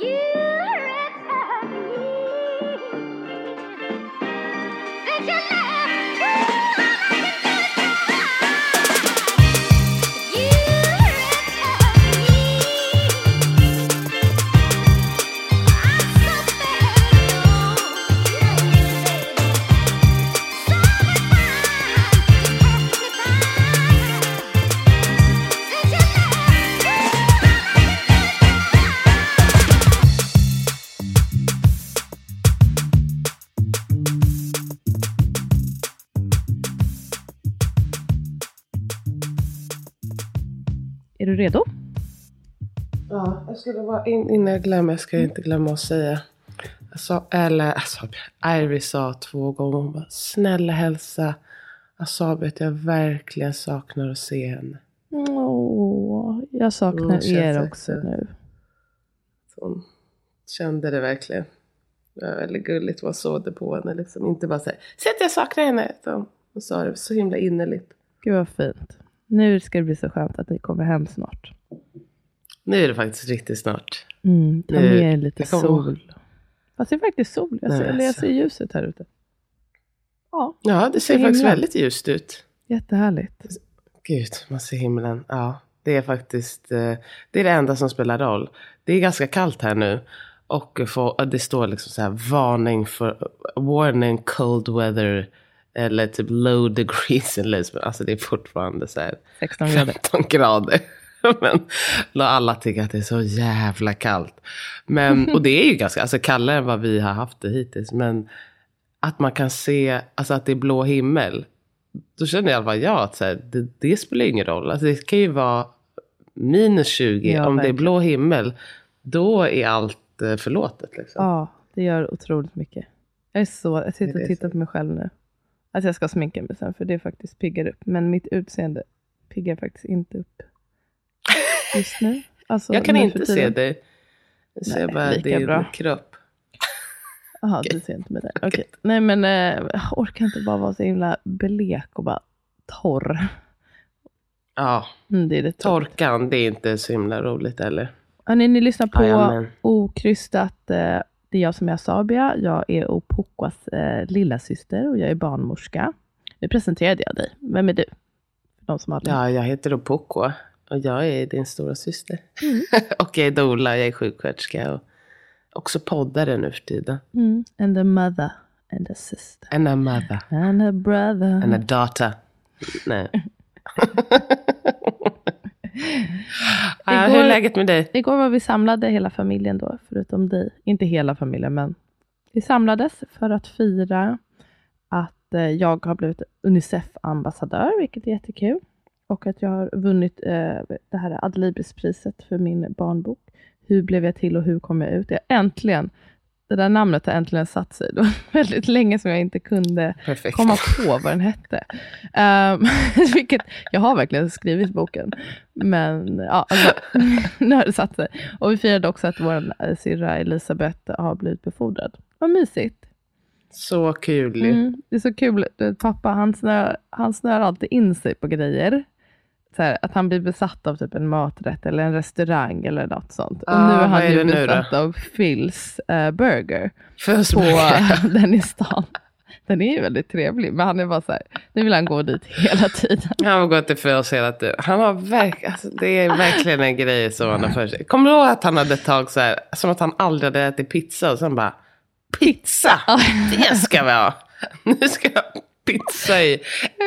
Är Jag in, innan jag glömmer, jag ska inte glömma att säga. Jag sa, eller alltså, Iris sa två gånger, hon bara, snälla hälsa Asabi att jag verkligen saknar att se henne. Åh, jag saknar Mm, er det också också. nu. Hon kände det verkligen. Det var väldigt gulligt, man såg det på henne liksom. Inte bara säga, se att jag saknar henne. Utan hon sa det så himla innerligt. Gud vad fint. Nu ska det bli så skönt att ni kommer hem snart. Nu är det faktiskt riktigt snart. Mm, ta Nu- med lite jag sol. Det är faktiskt sol. Jag ser, Nej, jag alltså. ser ljuset här ute. Ja, Ja, det ser På faktiskt himlen. väldigt ljust ut. jättehärligt. Gud, man ser himlen. Ja, det är faktiskt eh, det, är det enda som spelar roll. Det är ganska kallt här nu. Och få- det står liksom så här varning för warning cold weather. Eller typ low degrees in Lisbon. Alltså det är fortfarande så här 16 grader. 15 grader. Men alla tycker att det är så jävla kallt. Men, och det är ju ganska, alltså kallare än vad vi har haft det hittills. Men att man kan se, alltså att det är blå himmel. Då känner i alla fall jag att så här, det, det spelar ingen roll. Alltså det kan ju vara minus 20. Ja, Om det är verkligen. blå himmel, då är allt eh, förlåtet. Liksom. Ja, det gör otroligt mycket. Jag är så, jag sitter och tittar på mig själv nu. Att jag ska sminka mig sen, för det faktiskt piggar upp. Men mitt utseende piggar faktiskt inte upp just nu. Alltså, jag kan inte se dig. Jag ser Nej, bara din bra. kropp. Jaha, du ser inte mig där. Okej. Nej men eh, jag orkar inte bara vara så himla blek och bara torr. Ja, Mm, det är det tråkigt. torkan, det är inte så himla roligt eller? Hörni, ni lyssnar på Jajamän. okrystat. Eh, det är jag som är Sabia. Jag är Opoquas eh, lilla syster och jag är barnmorska. Nu presenterade jag dig. Vem är du? De som Ja, jag heter Opoko och jag är din stora syster. Mm. och jag är doula, jag är sjuksköterska och också poddare nu för tiden. Mm. And a mother and a sister. And a mother, And a brother. and a daughter. Nej. ja, hur Igår- är läget med dig? Igår var vi samlade hela familjen då, förutom dig. Inte hela familjen, men vi samlades för att fira att eh, jag har blivit Unicef-ambassadör, vilket är jättekul. Och att jag har vunnit eh, det här Adlibrispriset för min barnbok. Hur blev jag till och hur kom jag ut? Jag äntligen, det där namnet har äntligen satt sig. Det var väldigt länge som jag inte kunde Perfekt. komma på vad den hette. Um, vilket, jag har verkligen skrivit boken. Men ja, alltså, nu har det satt sig. Och vi firade också att vår eh, syrra Elisabeth har blivit befordrad. Vad mysigt. Så kul. Mm, det är så kul. Pappa han snör, han snör alltid in sig på grejer. Här, att han blir besatt av typ en maträtt eller en restaurang eller något sånt. Och Ah, nu är han är ju nu då? besatt av Phils eh, burger Först på börjar- den i stan. Den är ju väldigt trevlig, men han är bara så här, nu vill han gå dit hela tiden. Han har gått till fös hela tiden. Han har verk, alltså, det är verkligen en grej som han har för sig. Kommer du ihåg att han hade ett tag så här, som att han aldrig hade ätit pizza och sen bara, pizza, det ska vi ha. Nu ska jag ha pizza i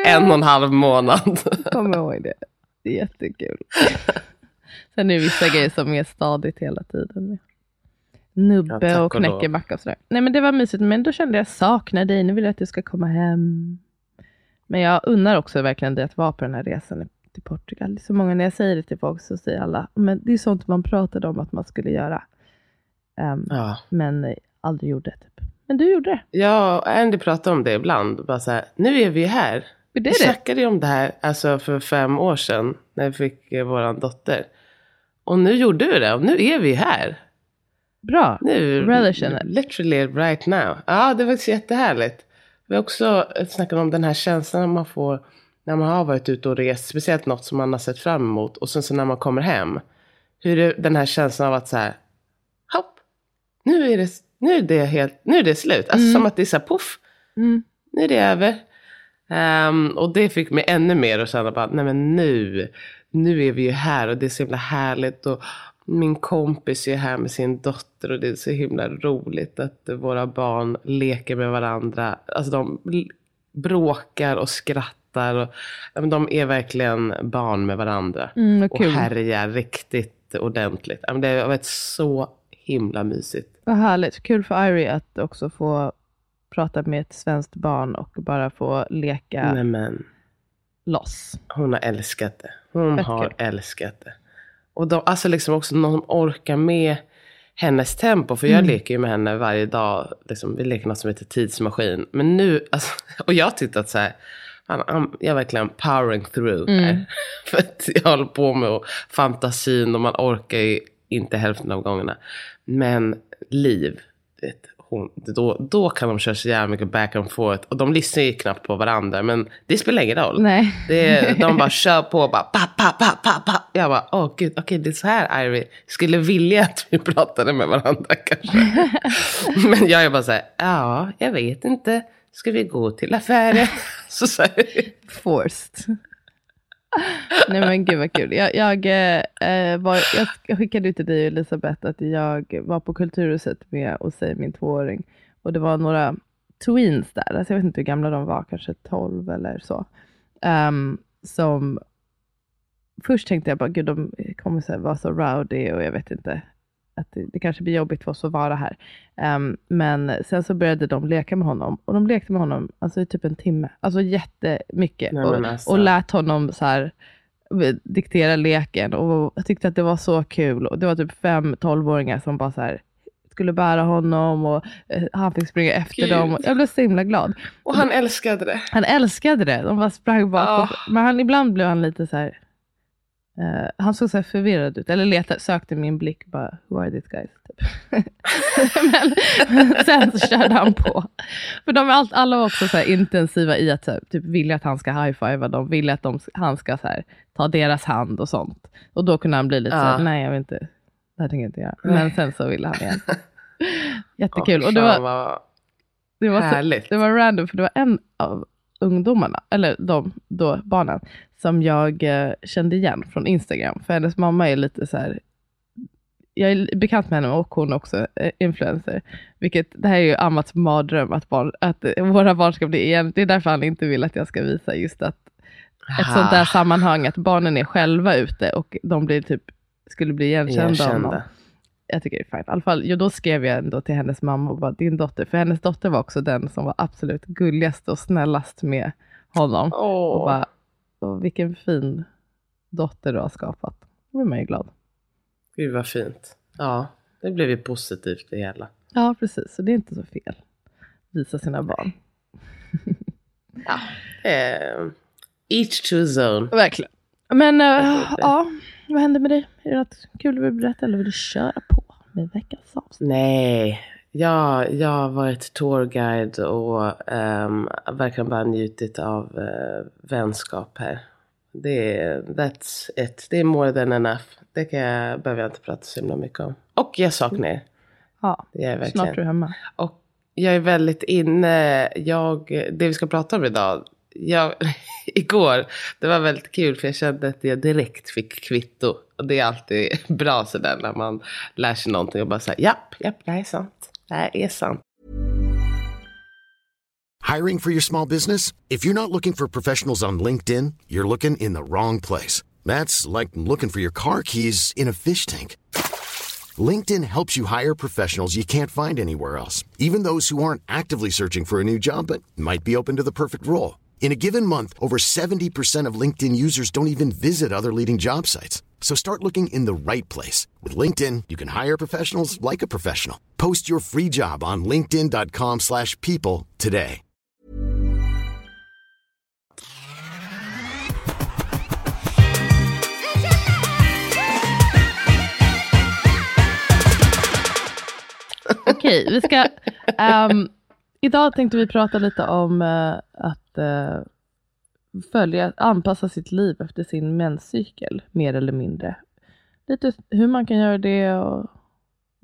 en och en halv månad. Kom ihåg det. Det är jättekul. Sen är det vissa grejer som är stadigt hela tiden. Ja, Nubbe tack och knäckemacka och sådär. Nej men det var mysigt, men då kände jag saknar dig, nu vill jag att du ska komma hem. Men jag unnar också verkligen dig att vara på den här resan till Portugal. Det är så många, när jag säger det till folk så säger alla, men det är sånt man pratade om att man skulle göra. Ehm, Ja. Men aldrig gjorde. Typ. Men du gjorde det. Jag och Andy pratar om det ibland. Bara så här, nu är vi här. Vi snackade ju om det här alltså för fem år sedan. När vi fick eh, våran dotter. Och nu gjorde vi det. Och nu är vi här. Bra. Nu, it. literally right now. Ja, det var faktiskt jättehärligt. Vi har också snackat om den här känslan man får när man har varit ute och rest. Speciellt något som man har sett fram emot. Och sen så när man kommer hem. Hur det, den här känslan av att så här, hopp, nu är det, nu är det, helt, nu är det slut. Alltså Mm. som att det är så här, poff, Mm. nu är det över. Ehm, och det fick mig ännu mer att känna bara, nej men nu, nu är vi ju här och det är så himla härligt. Och min kompis är här med sin dotter och det är så himla roligt att våra barn leker med varandra. Alltså de bråkar och skrattar. Och, men de är verkligen barn med varandra. Mm, Och härjar riktigt ordentligt. Men Det har varit så himla mysigt. Vad härligt. Kul för Irie att också få prata med ett svenskt barn och bara få leka Nej men. loss. Hon har älskat det. Hon Fett har kul. älskat det. Och de, alltså liksom också någon som orkar med hennes tempo. För jag Mm. leker ju med henne varje dag. Liksom, vi leker något som heter tidsmaskin. Men nu, alltså, och jag tyckte att så här, jag är verkligen powering through Mm. här. För att jag håller på med och fantasin och man orkar ju inte hälften av gångerna. Men Liv, vet, hon, då, då kan de köra så jävla mycket back and forth. Och de lyssnar ju knappt på varandra. Men det spelar ingen roll. Nej. Det, de bara kör på, bara pa, pa, pa, pa, pa. Jag bara, åh gud, okej det är så här Ivy skulle vilja att vi pratade med varandra kanske. Men jag är bara så här, ja, jag vet inte, ska vi gå till affären? Så så här, Forced. Nej men gud vad kul. Jag, jag, eh, var, jag, skickade ut till dig och Elisabeth att jag var på Kulturhuset med och säger min tvååring. Och det var några tweens där, alltså jag vet inte hur gamla de var, kanske 12 eller så. Um, som först tänkte jag bara, gud de kommer så vara så rowdy och jag vet inte, att det, det kanske blir jobbigt för oss att vara här. Ehm, men sen så började de leka med honom och de lekte med honom alltså, i typ en timme. Alltså jättemycket. Nej, och, alltså. och lät honom så här eh, diktera leken och jag tyckte att det var så kul. Och det var typ fem tolvåringar som bara så här skulle bära honom och eh, han fick springa efter Gud. dem. Jag blev så himla glad. och han älskade det. Han älskade det. De bara sprang bakom. Ja. Men han, ibland blev han lite så här. Eh, han såg så här förvirrad ut. Eller letade, sökte min blick. Bara, Who are these guys? Typ. men, sen så körde han på. För de är allt, alla var också så intensiva i att typ, vilja att han ska high-fivea dem. Vilja att de, han ska så här, ta deras hand och sånt. Och då kunde han bli lite så här, Ja. nej jag vill inte. Det här tänker jag inte göra. Nej. Men sen så ville han igen. Jättekul. Och det var, det var så, det var random för det var en av ungdomarna, eller de då barnen, som jag eh, kände igen från Instagram. För hennes mamma är lite så här, jag är bekant med henne och hon är också eh, influencer. Vilket, det här är ju Amats mardröm att, barn, att eh, våra barn ska bli igen. Det är därför han inte vill att jag ska visa just att ett sånt där sammanhang, att barnen är själva ute och de blir typ, skulle bli igenkända Erkända. Jag tycker det är fint. I alla fall, jo, då skrev jag ändå till hennes mamma och bara, din dotter, för hennes dotter var också den som var absolut gulligast och snällast med honom. Och Åh, bara, och vilken fin dotter du har skapat. Då blir man ju glad. gud vad fint. Ja, det blev ju positivt det hela. Ja, precis. Så det är inte så fel. Visa sina barn. Ja. Eh, each to his own. Verkligen. Men äh, ja, vad hände med dig? Är det något kul du vill berätta eller vill du köra på med veckans avsnitt? Nej, jag, jag har varit tourguide och um, verkligen bara njutit av uh, vänskap här. Det är, that's it. Det är more than enough. Det kan jag, behöver jag inte prata så himla mycket om. Och jag saknar er. Ja, Det är verkligen. snart är du hemma. Och jag är väldigt inne, jag, det vi ska prata om idag, jag, igår, det var väldigt kul för jag kände att jag direkt fick kvitto. Och det är alltid bra sådär när man lär sig någonting och bara säger japp, japp, det här är sant. Det här är sant. Hiring for your small business? If you're not looking for professionals on LinkedIn, you're looking in the wrong place. That's like looking for your car keys in a fish tank. LinkedIn helps you hire professionals you can't find anywhere else, even those who aren't actively searching for a new job but might be open to the perfect role. In a given month, over 70% of LinkedIn users don't even visit other leading job sites. So start looking in the right place. With LinkedIn, you can hire professionals like a professional. Post your free job on linkedin.com/people slash people today. Okej, vi ska... ehm, idag tänkte vi prata lite om eh, att eh, följa, anpassa sitt liv efter sin menscykel, mer eller mindre. Lite hur man kan göra det och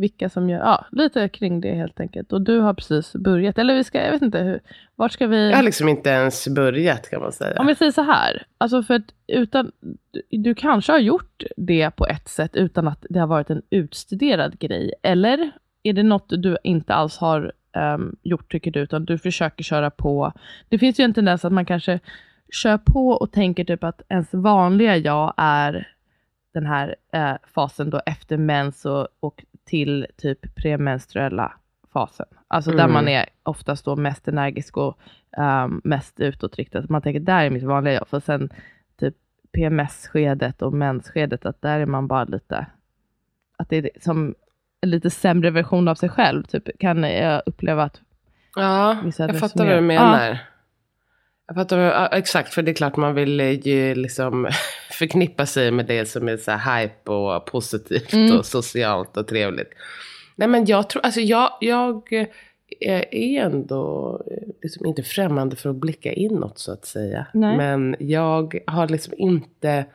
vilka som gör, ja, lite kring det helt enkelt. Och du har precis börjat, eller vi ska, jag vet inte, hur, vart ska vi? Jag har liksom inte ens börjat kan man säga. Om vi säger så här, alltså för att utan, du, du kanske har gjort det på ett sätt utan att det har varit en utstuderad grej, eller är det något du inte alls har um, gjort tycker du, utan du försöker köra på. Det finns ju en tendens att man kanske kör på och tänker typ att ens vanliga jag är den här eh, fasen då efter mens och, och till typ premenstruella fasen. Alltså där Mm. man är oftast då mest energisk och um, mest utåtriktad. Man tänker där är mitt vanliga jag. För sen typ PMS-skedet och mensskedet, att där är man bara lite, att det är som lite sämre version av sig själv. Typ kan jag uppleva att Ja, jag fattar vad du menar. Jag fattar, ja, exakt, för det är klart man vill eh, ju liksom förknippa sig med det som är så här hype och positivt Mm. och socialt och trevligt. Nej men jag tror, alltså jag, jag eh, är ändå eh, liksom inte främmande för att blicka inåt så att säga. Nej. Men jag har liksom inte,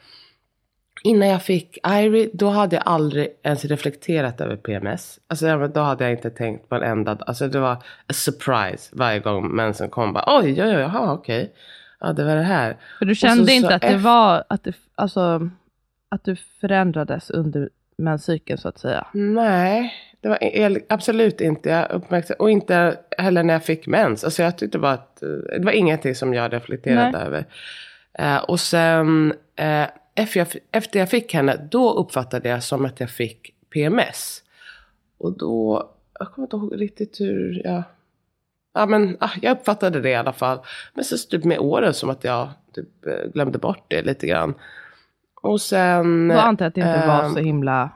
innan jag fick Irie, då hade jag aldrig ens reflekterat över PMS. Alltså ja, då hade jag inte tänkt på en enda, alltså det var a surprise varje gång mensen kom. Bara, oj, oj, oj, jaha, okej. Ja, det var det här. För du så- kände så inte att det var, att, det, alltså, att du förändrades under menscykeln så att säga? Nej, det var absolut inte. Jag uppmärksam, och inte heller när jag fick mens. Alltså jag tyckte bara att eh, det var ingenting som jag reflekterade Nej. över. Eh, och sen eh, efter, jag, efter jag fick henne, då uppfattade jag som att jag fick PMS. Och då, jag kommer inte ihåg riktigt hur jag... Ja men ah, jag uppfattade det i alla fall. Men så typ med åren som att jag typ eh, glömde bort det lite grann. Och sen... Då antar jag att det inte var ehm, så himla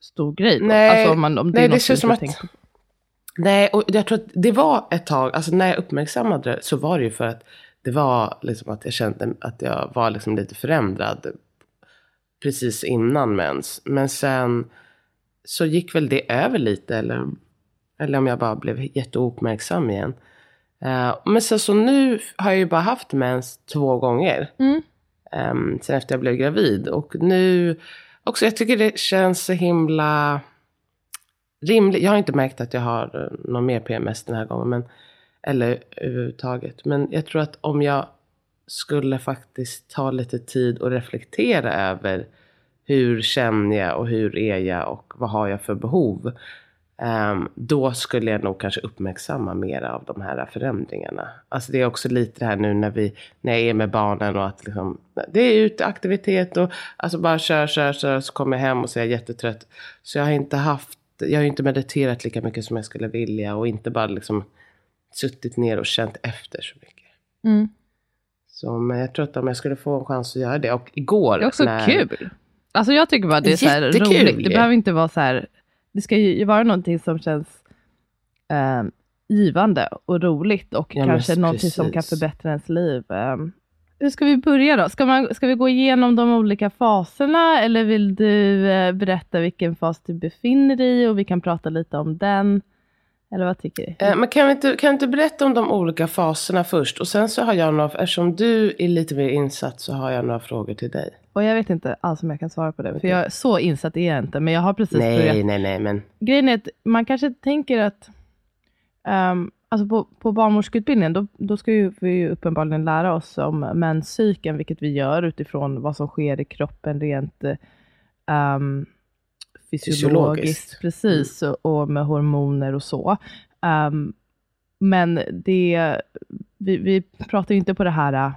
stor grej. Då. nej, alltså om, man, om det nej, är det känns som att- på. Nej, och jag tror att det var ett tag, alltså när jag uppmärksammade det så var det ju för att det var liksom att jag kände att jag var liksom lite förändrad precis innan mens. Men sen så gick väl det över lite eller, eller om jag bara blev jätteuppmärksam igen. Eh, men sen så nu har jag ju bara haft mens två gånger. Mm. Um, sen efter jag blev gravid. Och nu också, jag tycker det känns så himla rimligt. Jag har inte märkt att jag har uh, någon mer PMS den här gången. Men, eller överhuvudtaget. Men jag tror att om jag skulle faktiskt ta lite tid och reflektera över hur känner jag och hur är jag och vad har jag för behov. Ehm, då skulle jag nog kanske uppmärksamma mera av de här förändringarna. Alltså det är också lite det här nu när, vi, när jag är med barnen och att liksom, det är uteaktivitet och alltså bara kör, kör, kör så kommer jag hem och så är jag jättetrött. Så jag har inte haft, jag har inte mediterat lika mycket som jag skulle vilja och inte bara liksom suttit ner och känt efter så mycket. Mm. Så men jag tror att om jag skulle få en chans att göra det och igår. Det är också när, kul. Alltså jag tycker bara det är så här roligt. Det behöver inte vara så här, det ska ju vara någonting som känns eh, givande och roligt och Ja, kanske någonting som kan precis. förbättra ens liv. Eh, hur ska vi börja då? Ska, man, ska vi gå igenom de olika faserna eller vill du eh, berätta vilken fas du befinner dig i och vi kan prata lite om den? Eller vad tycker du? Eh, Men kan, vi inte, kan du inte berätta om de olika faserna först? Och sen så har jag några, eftersom du är lite mer insatt så har jag några frågor till dig. Och jag vet inte alls om jag kan svara på det, för jag så insatt är jag inte, men jag har precis börjat Nej, nej, nej, men grejen är att man kanske tänker att um, alltså på, på barnmorskeutbildningen, då, då ska ju, vi ju uppenbarligen lära oss om menscykeln, vilket vi gör utifrån vad som sker i kroppen rent um, fysiologiskt. Fysiologiskt. Precis, och, och med hormoner och så. Um, men det, vi, vi pratar ju inte på det här äh,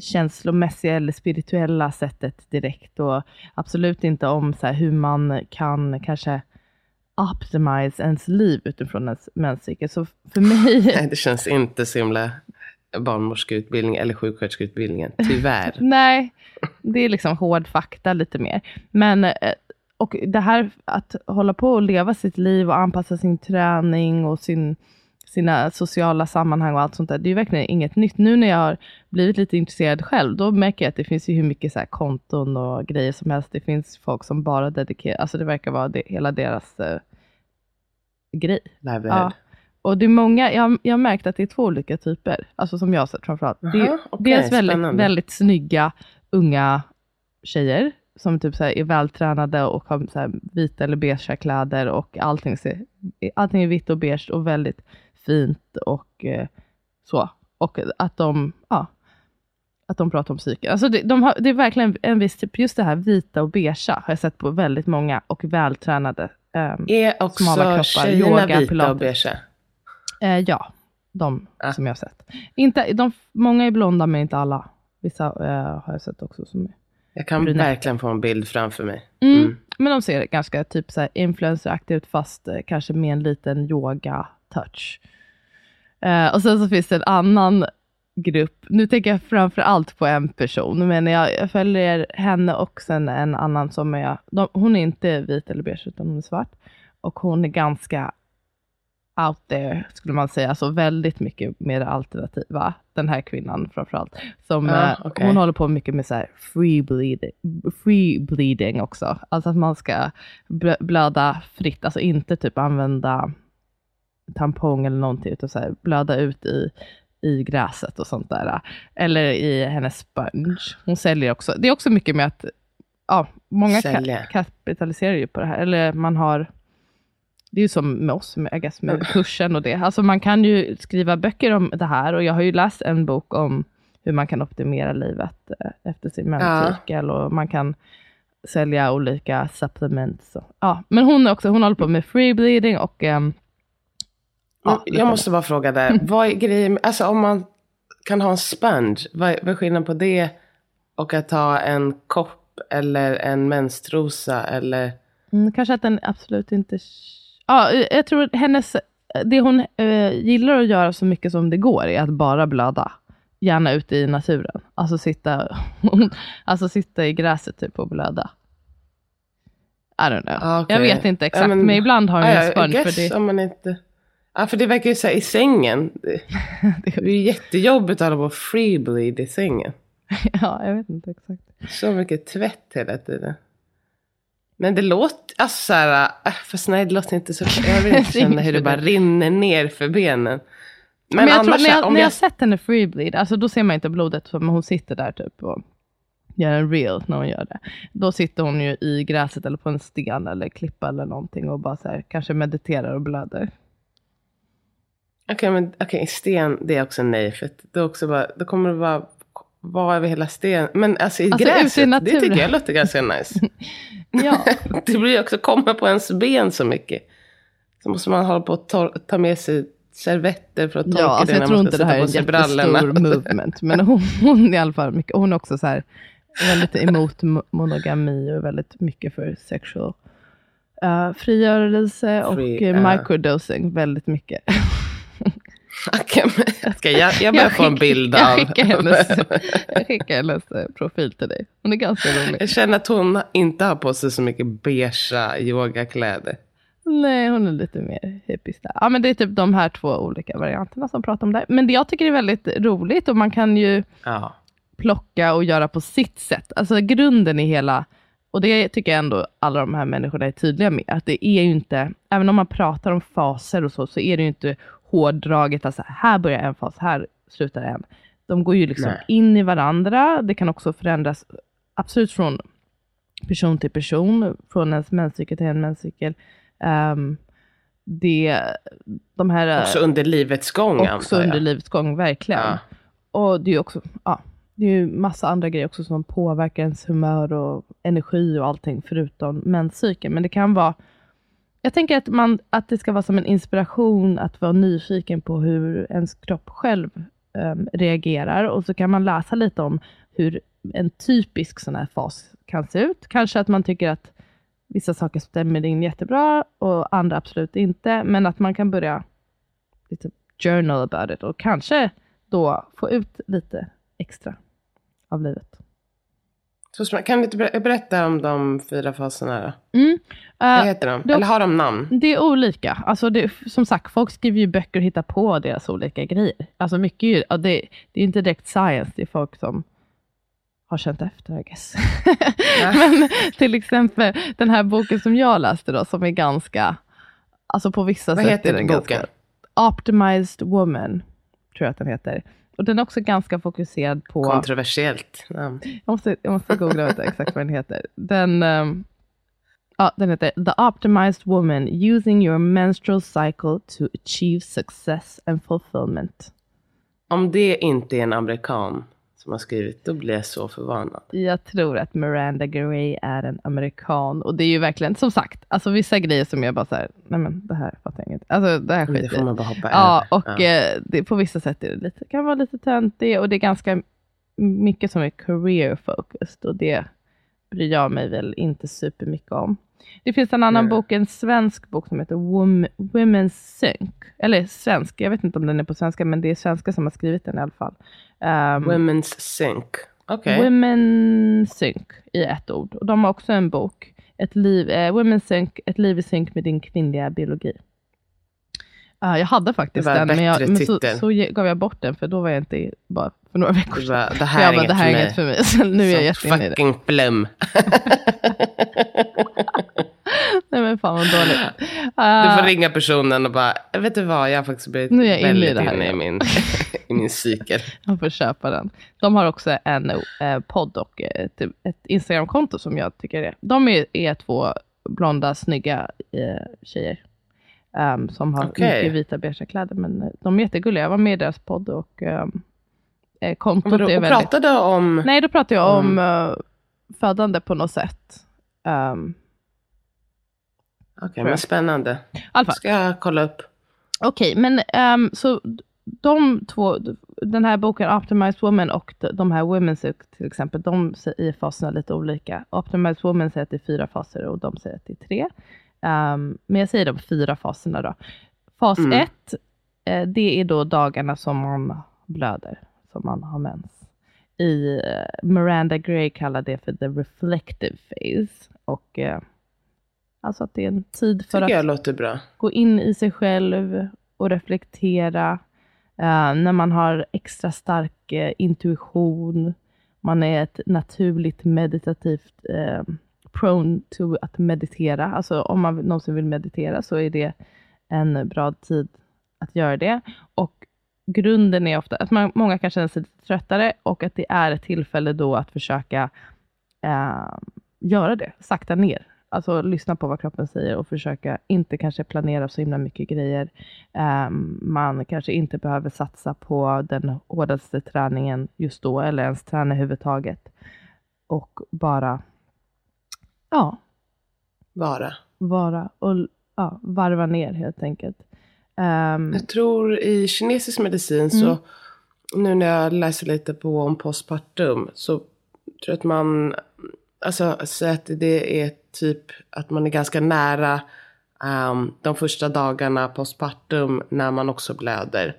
känslomässiga eller spirituella sättet direkt och absolut inte om så hur man kan kanske optimize ens liv utifrån ens menscykel. Så för mig, nej, det känns inte så himla barnmorskeutbildning eller sjuksköterskeutbildningen. Tyvärr. nej, det är liksom hård fakta lite mer. Men eh, och det här att hålla på och leva sitt liv och anpassa sin träning och sin, sina sociala sammanhang och allt sånt där, det är ju verkligen inget nytt. Nu när jag har blivit lite intresserad själv, då märker jag att det finns ju hur mycket så konton och grejer som helst. Det finns folk som bara dedikerar, alltså det verkar vara det, hela deras eh, grej. Livelihood. Ja. Och det är många, jag, jag har märkt att det är två olika typer, alltså som jag har sett framförallt. det är Aha, okej, dels väldigt, väldigt snygga unga tjejer som typ så här är vältränade och har så här vita eller beigea kläder och allting, ser, allting är vitt och beige och väldigt fint och eh, så. Och att de, ja, att de pratar om psyke. Alltså det, de har, det är verkligen en viss typ, just det här vita och beigea har jag sett på väldigt många och vältränade. ehm, Är också Smala kroppar, yoga, vita pilates. och beigea? eh, ja, de Ah. som jag har sett. Inte, de, många är blonda men inte alla. Vissa eh, har jag sett också som är Jag kan Brunett. verkligen få en bild framför mig. Mm. Mm. Men de ser ganska typ så här influenceraktigt fast eh, kanske med en liten yoga-touch. Eh, och sen så finns det en annan grupp. Nu tänker jag framför allt på en person, men jag, jag följer henne och sen en annan som är, de, hon är inte vit eller beige utan hon är svart. Och hon är ganska out there, skulle man säga. Alltså väldigt mycket mer alternativa. Den här kvinnan framförallt. Som, Ja, eh, okej. Hon håller på mycket med så här free, bleeding, free bleeding också. Alltså att man ska blö- blöda fritt. Alltså inte typ använda tampong eller någonting. Utan så här blöda ut i, i gräset och sånt där. Eller i hennes sponge. Hon säljer också. Det är också mycket med att ja, många ka- kapitaliserar ju på det här. Eller man har det är ju som med oss, med, guess, med kursen och det. Alltså man kan ju skriva böcker om det här och jag har ju läst en bok om hur man kan optimera livet eh, efter sin menscykel och man kan sälja olika supplements. Ja, men hon är också, hon håller på med free bleeding och ehm, ja, jag måste bara fråga där. Vad är grejen alltså om man kan ha en sponge, vad är, vad är skillnaden på det och att ha en kopp eller en menstrosa eller? Mm, kanske att den absolut inte... Ja, jag tror hennes... Det hon eh, gillar att göra så mycket som det går är att bara blöda. Gärna ute i naturen. Alltså sitta, alltså sitta i gräset typ och blöda. I don't know. Okej. Jag vet inte exakt, Ja, men, men- ibland har hon I sponge. guess För det, om man inte... Ja, för det verkar ju så här i sängen. Det, det är ju jättejobbigt att hålla på och freebleed i sängen. ja, jag vet inte exakt. Så mycket tvätt hela tiden. Men det låter, alltså så här, äh, fast nej det låter inte så, jag vill inte känna hur det bara rinner ner för benen. Men, Men, jag annars, tror, när jag, om när jag jag, sett henne freebleed, alltså då ser man inte blodet, men hon sitter där typ och gör en reel när hon gör det. Då sitter hon ju i gräset eller på en sten eller klippa eller någonting och bara så här, kanske mediterar och blöder. okej men okej, sten det är också nej för då, också bara, då kommer det bara vara över hela sten. Men alltså i Alltså, ute i gräset, det tycker jag låter ganska nice. Ja, det blir också komma på ens ben så mycket. Så måste man hålla på och tor- ta med sig servetter för att torka ja alltså det jag när tror man inte ska det här är en jättestor movement. Men hon, hon är i alla fall mycket, hon är också så här, väldigt emot mo- monogami och väldigt mycket för sexual uh, frigörelse och Free, eh, ja. microdosing väldigt mycket. Men- Okej, jag, jag börjar få en bild jag av... skickar hennes, jag skickar hennes profil till dig. Hon är ganska rolig. Jag känner att hon inte har på sig så mycket beigea yogakläder. Nej, hon är lite mer hippies där. Ja, men det är typ de här två olika varianterna som pratar om det. Men det jag tycker är väldigt roligt och man kan ju Ja. plocka och göra på sitt sätt. Alltså grunden i hela, och det tycker jag ändå alla de här människorna är tydliga med, att det är ju inte, även om man pratar om faser och så, så är det ju inte hårdraget, alltså här börjar en fas, här slutar en. De går ju liksom Nej. in i varandra, det kan också förändras absolut från person till person, från ens menscykel till en menscykel. Um, det, de här... Också under livets gång Också under livets gång, verkligen. Ja. Och det är ju också, ja, det är ju massa andra grejer också som påverkar ens humör och energi och allting förutom menscykeln. Men det kan vara, jag tänker att, man, att det ska vara som en inspiration att vara nyfiken på hur ens kropp själv um, reagerar. Och så kan man läsa lite om hur en typisk sån här fas kan se ut. Kanske att man tycker att vissa saker stämmer in jättebra och andra absolut inte. Men att man kan börja lite journal about it och kanske då få ut lite extra av livet. Kan du inte ber- berätta om de fyra faserna då? Mm. Vad Eh, heter de? Eller har de namn? det är olika. Alltså det, som sagt, folk skriver ju böcker och hittar på deras olika grejer. Alltså mycket ju, det, det är inte direkt science, det är folk som har känt efter, I guess. Ja. Men till exempel den här boken som jag läste då, som är ganska, alltså på vissa Vad sätt heter är den boken? ganska Optimized Woman, tror jag att den heter. Och den är också ganska fokuserad på... Kontroversiellt namn. Jag måste, jag måste googla vet, exakt vad den heter. Den, um, ja, den heter The Optimized Woman Using Your Menstrual Cycle to Achieve Success and Fulfillment. Om det inte är en amerikan som har skrivit, då blir jag så förvånad. Jag tror att Miranda Gray är en amerikan. Och det är ju verkligen, som sagt, alltså vissa grejer som jag bara så här, nej men det här fattar jag inte. Alltså det här Men Det skiter får man bara hoppa Ja, över. och eh, det, på vissa sätt är det lite, kan vara lite töntigt och det är ganska mycket som är career focused och det bryr jag mig väl inte supermycket om. Det finns en annan Nej. bok, en svensk bok som heter Wom- Women's Sync. Eller svensk, jag vet inte om den är på svenska, men det är svenska som har skrivit den i alla fall. Um, Women's Sync. Okej. Women Sync i ett ord. Och de har också en bok, ett liv, eh, Women Sync, ett liv i synk med din kvinnliga biologi. Ah, jag hade faktiskt Det den, men, jag, men så, så gav jag bort den, för då var jag inte bara för några veckor Det, sedan. var, det Så här jag är bara, inget det här är för inget mig. för mig. Så nu är jag jätteinne i det. fucking plum. Nej men fan vad dåligt. Du Ah, får ringa personen och bara, vet du vad, jag har faktiskt blivit Nu är jag inne i väldigt det här inne i min, i min cykel. jag får köpa den. De har också en eh, podd och ett, ett Instagramkonto som jag tycker är... De är, är två blonda, snygga eh, tjejer. ehm, som har Okej. mycket vita beiga kläder. Men eh, de är jättegulliga. Jag var med i deras podd och um, eh, kontot Vadå, är och väldigt... pratade om... Nej, då pratar jag om Mm. eh, födande på något sätt. Um, Okej, men spännande. Fall. Ska jag kolla upp. Okej, men ehm, så de två, den här boken Optimized Woman och de- här Women's Hook till exempel, de i faserna lite olika. Optimized Woman säger att det är fyra faser och de säger att det är tre. Ehm, men jag säger de fyra faserna då. Fas Mm. ett, eh, det är då dagarna som man blöder, som man har mens. I eh, Miranda Gray kallar det för the reflective phase. Och eh, alltså att det är en tid för att gå in i sig själv och reflektera. Eh, när man har extra stark eh, intuition, man är ett naturligt meditativt eh, prone to att meditera. Alltså om man någonsin vill meditera så är det en bra tid att göra det. Och grunden är ofta att man, många kan känna sig lite tröttare och att det är ett tillfälle då att försöka göra det, sakta ner. Alltså lyssna på vad kroppen säger och försöka inte kanske planera så himla mycket grejer. Ehm, man kanske inte behöver satsa på den hårdaste träningen just då, eller ens träna överhuvudtaget. Och bara, ja, Vara. vara och ja, varva ner helt enkelt. Ehm, Jag tror i kinesisk medicin så, Mm. nu när jag läser lite på om postpartum, så tror jag att man, alltså så att det är typ att man är ganska nära ehm, de första dagarna postpartum när man också blöder.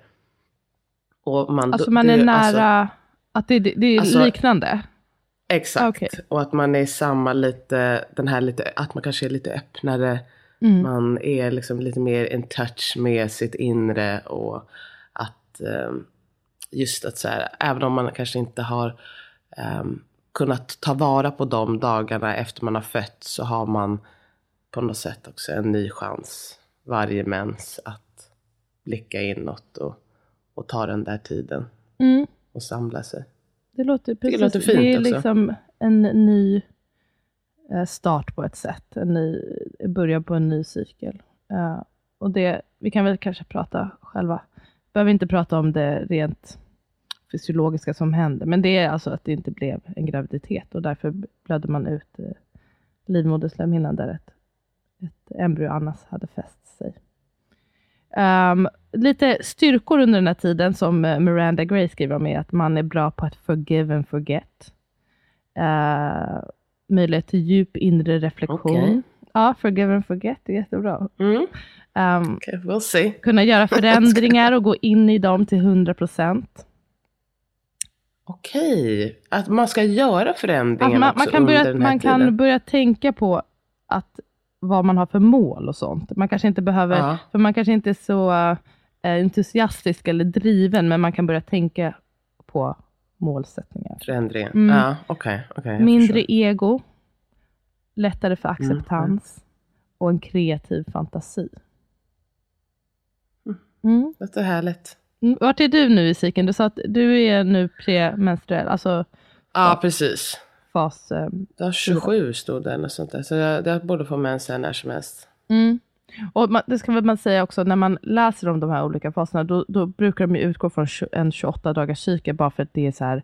Och man, alltså man är det- nära, alltså- att det, det är alltså- liknande. Exakt. Okej. Och att man är samma lite, den här lite, att man kanske är lite öppnare. Mm. Man är liksom lite mer in touch med sitt inre och att ehm, just att så här, även om man kanske inte har ehm, kunnat ta vara på de dagarna efter man har fött så har man på något sätt också en ny chans varje mens att blicka inåt och, och ta den där tiden Mm. och samla sig. Det låter precis. låter fint det är också. liksom en ny eh, start på ett sätt. En ny början på en ny cykel. Eh, och det, vi kan väl kanske prata själva. Behöver inte prata om det rent fysiologiska som händer. Men det är alltså att det inte blev en graviditet och därför blödde man ut eh, livmoderslemhinnan där ett, ett embryo annars hade fäst sig. Ehm, lite styrkor under den här tiden som eh, Miranda Gray skriver om är att man är bra på att forgive and forget. Uh, möjlighet till djup inre reflektion. Okej. Ja, forgive and forget är jättebra. Mm. Ehm, Okay, we'll kunna göra förändringar och gå in i dem till 100 procent. Okej, att man ska göra förändringar man, också man, kan under börja, den här man kan tiden. börja tänka på att vad man har för mål och sånt. Man kanske inte behöver, Ja. för man kanske inte är så eh, entusiastisk eller driven, men man kan börja tänka på målsättningar. Förändringar. Mm. Ja, okej. okej, jag Mindre förstår. ego, lättare för acceptans och en kreativ fantasi. Mm. Låter härligt. Vart är du nu i cykeln? Du sa att du är nu premenstruell, alltså Ja, precis. fas... eh, Det har 27 stod det eller sånt där. Så jag, jag borde få mens här när som helst. Mm. Och man, det ska väl man säga också, när man läser om de här olika faserna, då, då brukar de ju utgå från en 28 dagars cykel, bara för att det är så här,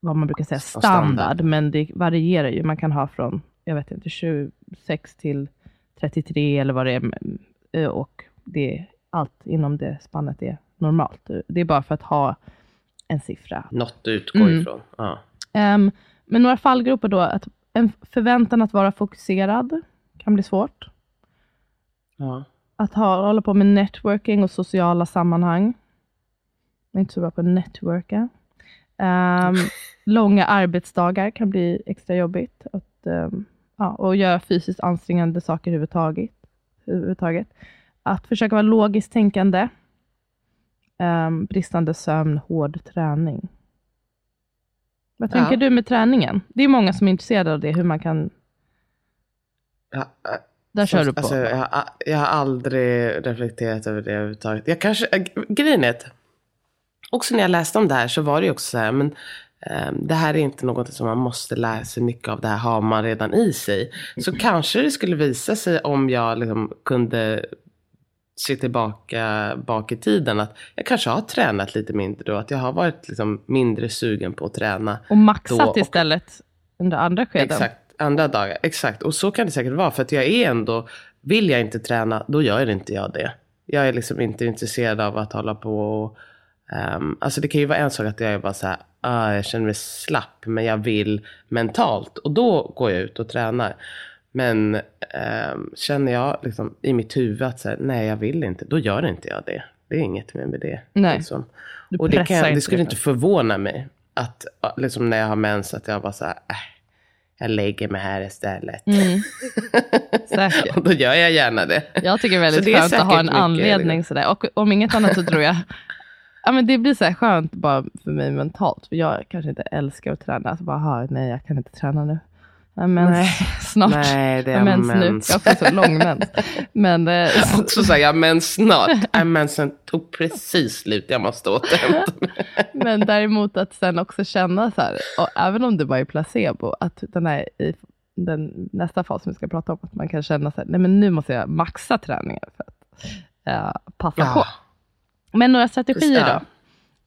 vad man brukar säga, standard. standard. Men det varierar ju. Man kan ha från, jag vet inte, 26 till 33 eller vad det är. eh, Och det är, allt inom det spannet är normalt. Det är bara för att ha en siffra. Något att utgå Mm. ifrån. Ja. Ehm, men några fallgrupper då, att en förväntan att vara fokuserad kan bli svårt. Ja. att ha, hålla på med networking och sociala sammanhang. Jag är inte så bra på att networka. Ehm, långa arbetsdagar kan bli extra jobbigt. Att, ehm, ja, och göra fysiskt ansträngande saker överhuvudtaget. överhuvudtaget. Att försöka vara logiskt tänkande. Ehm, bristande sömn, hård träning. Vad tänker Ja. du med träningen? Det är många som är intresserade av det, hur man kan... Ja, äh, Där kör du på. Alltså, jag, har- jag har aldrig reflekterat över det överhuvudtaget. Jag kanske, äh, grejen är att också när jag läste om det här så var det ju också så här, men ehm, det här är inte något som man måste lära sig mycket av. Det här har man redan i sig. Så kanske det skulle visa sig om jag liksom kunde se tillbaka bak i tiden att jag kanske har tränat lite mindre då. Att jag har varit liksom mindre sugen på att träna. och maxat och- istället under andra skeden. Exakt, andra dagar. Exakt, och så kan det säkert vara. För att jag är ändå, vill jag inte träna, då gör inte jag det. Jag är liksom inte intresserad av att hålla på och... ehm, alltså det kan ju vara en sak att jag är bara så här, ah, jag känner mig slapp, men jag vill mentalt. Och då går jag ut och tränar. Men ehm, känner jag liksom i mitt huvud att så här, nej jag vill inte, då gör inte jag det. Det är inget mer med det. Nej. Liksom. Och det, kan, det skulle inte förvåna mig att liksom när jag har mens att jag bara så här, äh, jag lägger mig här istället. Mm. Säkert. Och då gör jag gärna det. Jag tycker det är Så väldigt det är skönt att ha en mycket, anledning sådär. Och om inget annat så tror jag, ja men det blir så skönt bara för mig mentalt. För jag kanske inte älskar att träna. Alltså bara, "Ha, nej jag kan inte träna nu. Ja, men Nej. snart. Nej, det är har mens nu. mens. Jag får så lång mens. Men eh, Också jag mens snart. Mensen tog precis slut, jag måste återhämta mig. Men däremot att sen också känna så här, och även om det bara är placebo, att den här, i den nästa fas som vi ska prata om, att man kan känna så här, nej men nu måste jag maxa träningen för att eh, passa på. Ja. Men några strategier Ja.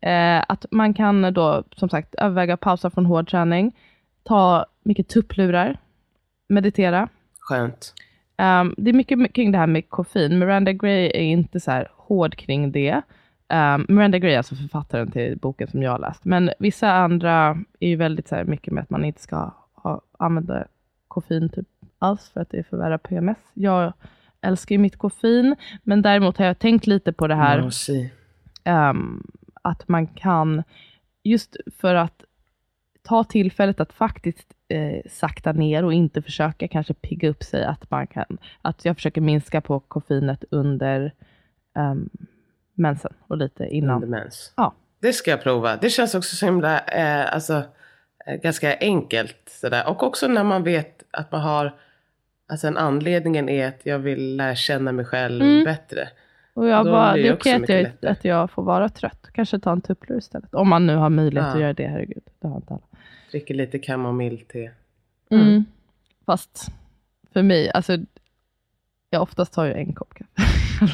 då? Eh, att man kan då som sagt överväga pausa från hård träning, ta mycket tupplurar, meditera. Skönt. Um, det är mycket kring det här med koffein. Miranda Gray är inte så här hård kring det. Um, Miranda Gray är alltså författaren till boken som jag har läst. Men vissa andra är ju väldigt så här mycket med att man inte ska ha, använda koffein typ alls för att det förvärrar PMS. Jag älskar ju mitt koffein, men däremot har jag tänkt lite på det här ehm, att man kan, just för att ta tillfället att faktiskt eh, sakta ner och inte försöka kanske pigga upp sig, att man kan, att jag försöker minska på koffeinet under um, mensen och lite innan. Under mens. Ja. Det ska jag prova. Det känns också så himla, eh, alltså, eh, ganska enkelt. Sådär. Och också när man vet att man har, alltså en anledningen är att jag vill lära känna mig själv Mm. bättre. Och jag bara, det är okej att jag, att jag får vara trött. Kanske ta en tupplur istället. Om man nu har möjlighet Ja. att göra det, herregud. Det har inte alla. Dricker lite kamomillte. Mm. Mm. Fast för mig, alltså jag oftast tar ju en kopp kaffe i alla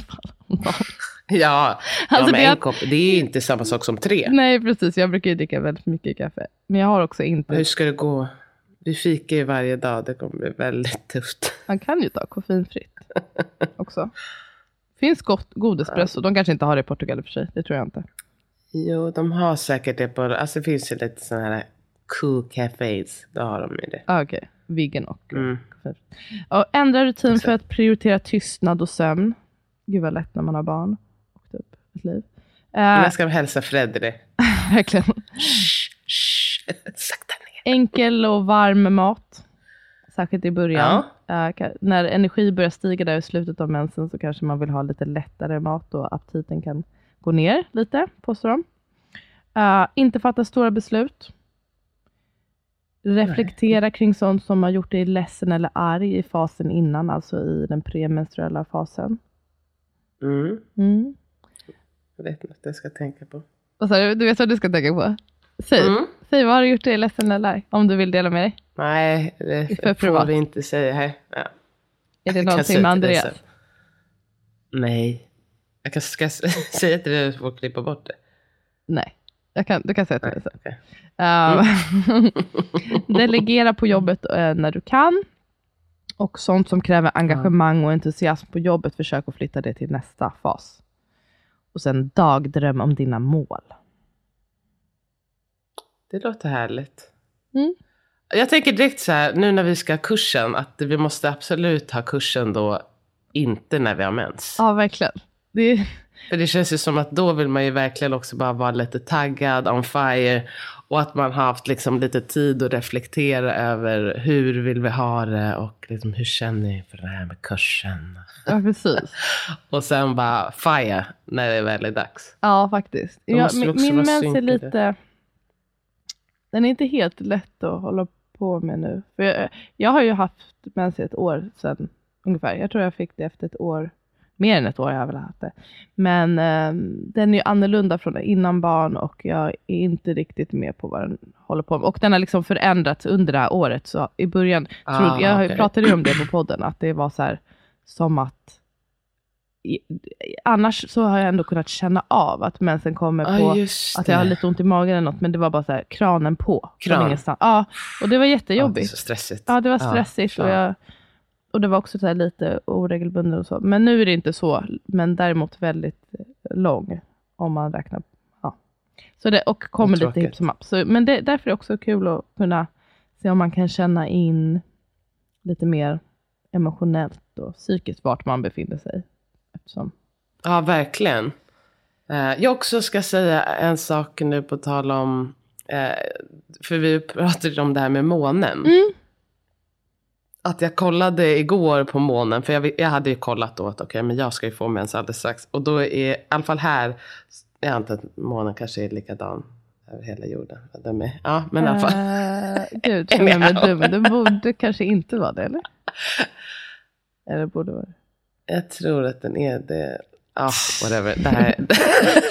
fall. Ja, Alltså, ja men det- en kopp, det är inte samma sak som tre. Nej, precis. Jag brukar ju dricka väldigt mycket kaffe. Men jag har också inte... Hur ska det gå? Vi fikar ju varje dag, det kommer bli väldigt tufft. Man kan ju ta koffeinfritt också. Finns gott, god espresso. De kanske inte har det i Portugal i och för sig. Det tror jag inte. Jo, de har säkert det på, alltså det finns ju lite sådana här cool cafés, då har de ju det. Ah, Okej, vegan och Mm. Och ändra rutin för att prioritera tystnad och sömn. Gud vad lätt när man har barn och typ ett liv. Eh, jag ska hälsa Fred det. verkligen. Shh, shh, sakta ner. Enkel och varm mat. Särskilt i början. Eh, ka- när energi börjar stiga där i slutet av mensen så kanske man vill ha lite lättare mat och aptiten kan gå ner lite, påstår de. Eh, inte fatta stora beslut. Reflektera kring sånt som har gjort dig ledsen eller arg i fasen innan, alltså i den premenstruella fasen. Mm. Mm. Jag vet inte jag ska tänka på. Vad sa du? Du vet vad du ska tänka på? Säg. Mm. Säg, vad har du gjort dig ledsen eller arg? Om du vill dela med dig. Nej, det För får privat. vi inte säga här. Ja. Är det någonting med Andreas? sen. Nej. Jag kan, ska säga till dig så får klippa bort det. Nej, jag kan, du kan säga till mig sen. Ehm, delegera på jobbet eh, när du kan. Och sånt som kräver engagemang och entusiasm på jobbet, försök att flytta det till nästa fas. Och sen dagdröm om dina mål. Det låter härligt. Mm. Jag tänker direkt så här, nu när vi ska ha kursen, att vi måste absolut ha kursen då inte när vi har mens. Ja, verkligen. Det är, För det känns ju som att då vill man ju verkligen också bara vara lite taggad, on fire. Och att man har haft liksom lite tid att reflektera över hur vill vi ha det och liksom hur känner jag för det här med kursen. ja, precis. Och sen bara fire när det väl är dags. Ja, faktiskt. Då Ja, måste vi min mens är lite... Den är inte helt lätt att hålla på med nu. För jag, jag har ju haft mens i ett år sedan ungefär. Jag tror jag fick det efter ett år. Mer än ett år har jag väl haft det. Men eh, den är ju annorlunda från innan barn och jag är inte riktigt med på vad den håller på med. Och den har liksom förändrats under det här året. Så i början, Ah, trodde, jag okej. pratade ju om det på podden, att det var så här som att i, annars så har jag ändå kunnat känna av att mensen kommer på Ja, just att jag har det. lite ont i magen eller något, men det var bara så här, kranen på. Kran. Ja, och det var Ja, det är jättejobbigt. så stressigt. Ja, det var stressigt och, jag, och det var också så här lite oregelbundet och så. Men nu är det inte så, men däremot väldigt eh, lång om man räknar. Ja. Så det, och kommer Vad lite hipp som happ. Så, men det, därför är det också kul att kunna se om man kan känna in lite mer emotionellt och psykiskt vart man befinner sig. Eftersom, Ja, verkligen. Eh, Jag också ska säga en sak nu på tal om, eh, för vi pratade om det här med månen. Mm. Att jag kollade igår på månen, för jag, jag hade ju kollat då att okej, men jag ska ju få mens alldeles strax. Och då är, i alla fall här, jag antar att månen kanske är likadan över hela jorden. De är, ja, men i alla fall. Eh, gud, känner jag mig dum. Det borde kanske inte vara det, eller? Eller borde vara. Jag tror att den är det. Ja, whatever. Det här,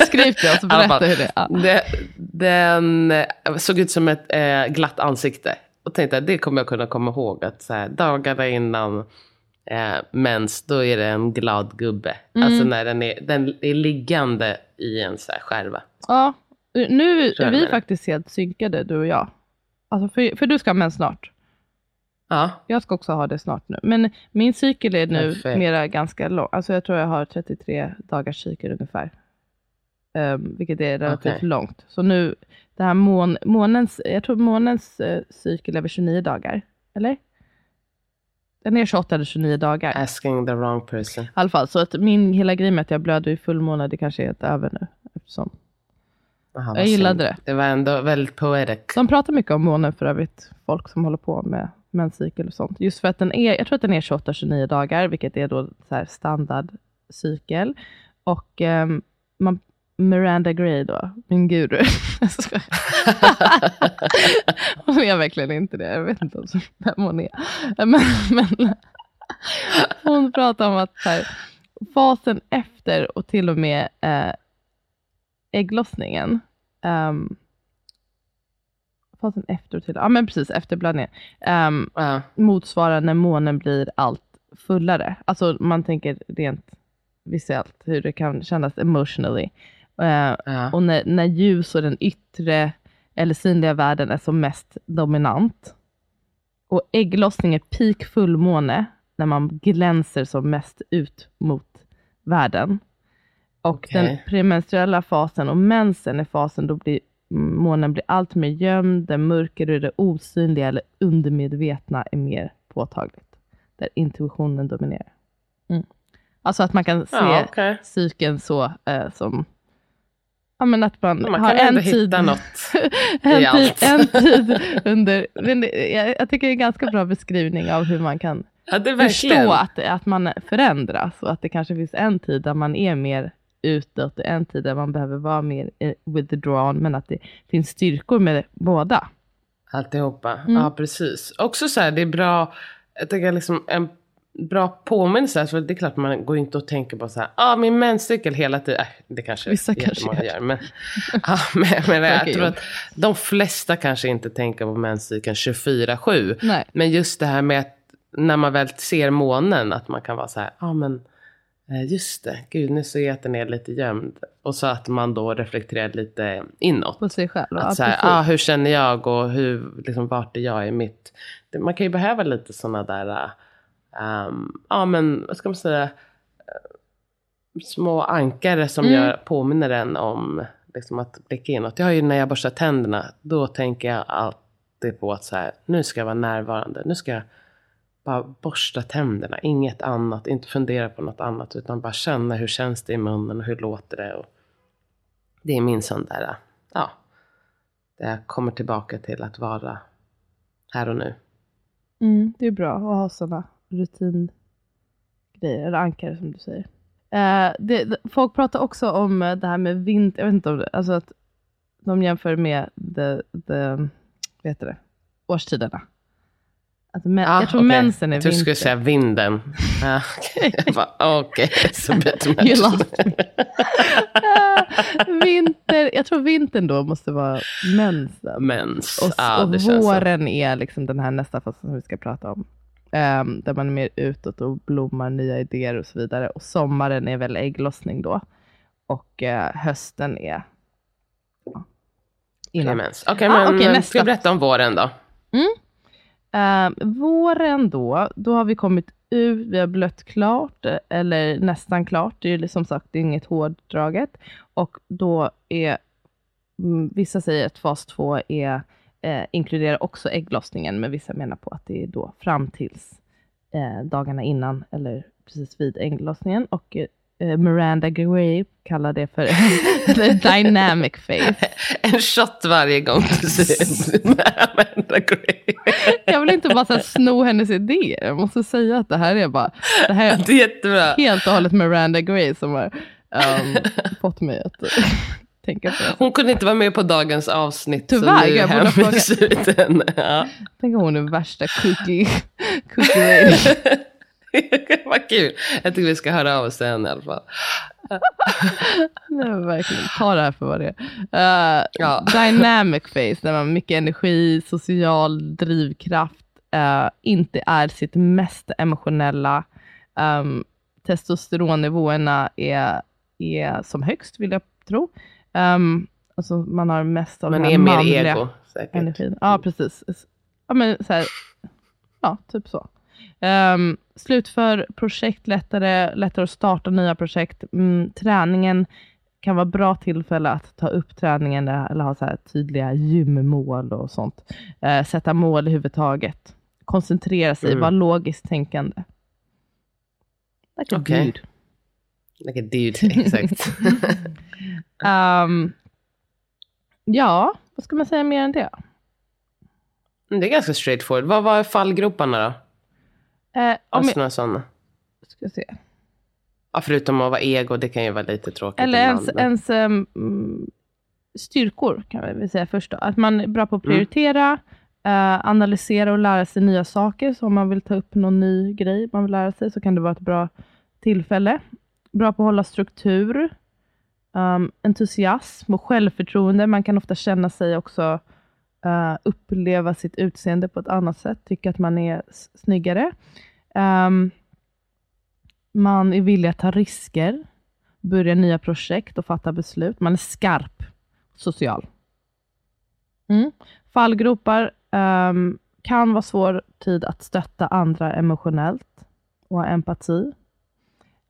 Skriv till oss och berätta hur det är. Ja. det, den eh, såg ut som ett eh, glatt ansikte. Och tänkte att det kommer jag kunna komma ihåg. Att så här, dagarna innan eh, mens, då är det en glad gubbe. Mm. Alltså när den är, den är liggande i en så här skärva. ja, nu Så är vi faktiskt helt synkade, du och jag. Alltså för, för du ska ha mens snart. Ja, Jag ska också ha det snart nu. Men min cykel är nu Perfekt. mera ganska lång. Alltså jag tror jag har 33 dagars cykel ungefär. Um, vilket är relativt Okej. långt. Så nu, det här mån, månens, jag tror månens uh, cykel är väl 29 dagar. Eller? Den är 28 eller 29 dagar. asking the wrong person. I alla fall, så att min hela grej med att jag blöder i fullmåne, det kanske är helt över nu. Eftersom. Aha, Jag gillade det. Det var ändå väldigt poetic. De pratar mycket om månen för övrigt, folk som håller på med menscykel och sånt. Just för att den är, jag tror att den är 28-29 dagar, vilket är då så här standardcykel. Och ehm, man, Miranda Gray då, min guru. Hon är verkligen inte det, jag vet inte vem hon är. Men, men hon pratar om att här, fasen efter och till och med eh, ägglossningen, ehm, fasen efter och till, ja men precis efter blödningen, ehm, ja, motsvarar när månen blir allt fullare. Alltså man tänker rent visuellt hur det kan kännas emotionally. Eh, ja. och när, när ljus och den yttre eller synliga världen är som mest dominant. Och ägglossning är peak fullmåne när man glänser som mest ut mot världen. Och Okej. den premenstruella fasen och mensen är fasen då blir månen blir allt mer gömd, där mörker och det osynliga eller undermedvetna är mer påtagligt. Där intuitionen dominerar. Mm. Alltså att man kan se ja okej. cykeln så eh, som Ja, men att man, Man har en tid, en, tid, en tid under... Jag, jag tycker det är en ganska bra beskrivning av hur man kan Ja, förstå att, att man förändras och att det kanske finns en tid där man är mer utåt och en tid där man behöver vara mer withdrawn, men att det finns styrkor med båda. Alltihopa. Mm. Ja, precis. Också så här, det är bra, jag tänker liksom en, bra påminnelse. För det är klart man går inte och tänker på så här, ah, min menscykel hela tiden. Äh, det kanske Vissa kanske jättemånga gör. gör. Men, ja, men, men jag tror att de flesta kanske inte tänker på menscykeln 24-7. Nej. Men just det här med att när man väl ser månen, att man kan vara så här, ah, men eh, just det, gud nu ser jag att den är lite gömd. Och så att man då reflekterar lite inåt. På sig själv. Att så här, ah, hur känner jag och hur, liksom, vart är jag i mitt... Man kan ju behöva lite sådana där, um, ja men vad ska man säga, eh, små ankare som Mm. gör, påminner en om liksom, att blicka inåt. Jag har ju när jag borstar tänderna, då tänker jag alltid på att så här, nu ska jag vara närvarande, nu ska jag bara borsta tänderna, inget annat, inte fundera på något annat, utan bara känna hur känns det i munnen och hur låter det. Och det är min sån där, ja, där jag kommer tillbaka till att vara här och nu. Mm, det är bra att ha sådana rutingrejer, eller ankare som du säger. Eh, det, folk pratar också om eh, det här med vinter, jag vet inte om det, alltså att de jämför med the, the, vad heter det, årstiderna. Att men, Ah, jag tror okej. mensen är trodde du vinter. skulle säga vinden. Ah, okej. Okej, så. Ah, vinter, jag tror vintern då måste vara mensen. Mens. Och, ja, och våren är liksom den här nästa fasen som vi ska prata om. Ehm, där man är mer utåt och blommar nya idéer och så vidare. Och sommaren är väl ägglossning då. Och eh, hösten är... Ja, Okej, innan. Okej, Ah, men okej, eh, nästa. ska jag berätta om våren då? Ehm, våren då, då har vi kommit ut, vi har blött klart, eller nästan klart. Det är ju som sagt det är inget hårdraget. Och då är, mm, vissa säger att fas 2 är, eh, inkluderar också ägglossningen, men vissa menar på att det är då fram tills eh, dagarna innan, eller precis vid ägglossningen. Och eh, Miranda Gray kallar det för the dynamic phase. En shot varje gång du Amanda Gray. Jag vill inte bara så här, sno hennes idéer. Jag måste säga att det här är bara, det här är Det är helt och hållet Miranda Gray som har ehm, fått mig att tänka på. Hon kunde inte vara med på dagens avsnitt. Tyvärr, så nu jag borde till henne. Ja. Tänk om hon är värsta cookie, cookie lady. Vad kul. Jag tycker vi ska höra av oss till henne i alla fall. Nej, verkligen. Ta det här för vad det är. Eh, Ja. Dynamic face, där man har mycket energi, social drivkraft, eh, inte är sitt mest emotionella. Um, testosteronnivåerna är, är som högst, vill jag tro. Um, alltså man har mest av Man den här är mer manliga ego säkert. energin. Ja, precis. Ja, men så här, ja typ så. Um, slutför projekt lättare, lättare att starta nya projekt. Mm, träningen kan vara bra tillfälle att ta upp träningen eller ha så här tydliga gymmål och sånt. Eh, sätta mål i huvud taget. Koncentrera sig, Mm. vara logiskt tänkande. Like a dude. Like a dude, exakt. Ehm, ja, vad ska man säga mer än det? Men det är ganska straightforward. Vad var fallgroparna då? Eh, Alltså jag, några sådana. ska se. Ja, förutom att vara ego, det kan ju vara lite tråkigt Eller ens, ens mm, styrkor kan vi säga först. Då. Att man är bra på att Mm. prioritera, eh, analysera och lära sig nya saker. Så om man vill ta upp någon ny grej man vill lära sig så kan det vara ett bra tillfälle. Bra på att hålla struktur, um, entusiasm och självförtroende. Man kan ofta känna sig också uh, uppleva sitt utseende på ett annat sätt. Tycka att man är snyggare. Um, man är villig att ta risker börja nya projekt och fatta beslut. Man är skarp, social. Mm. Fallgropar um, kan vara svår tid att stötta andra emotionellt och ha empati.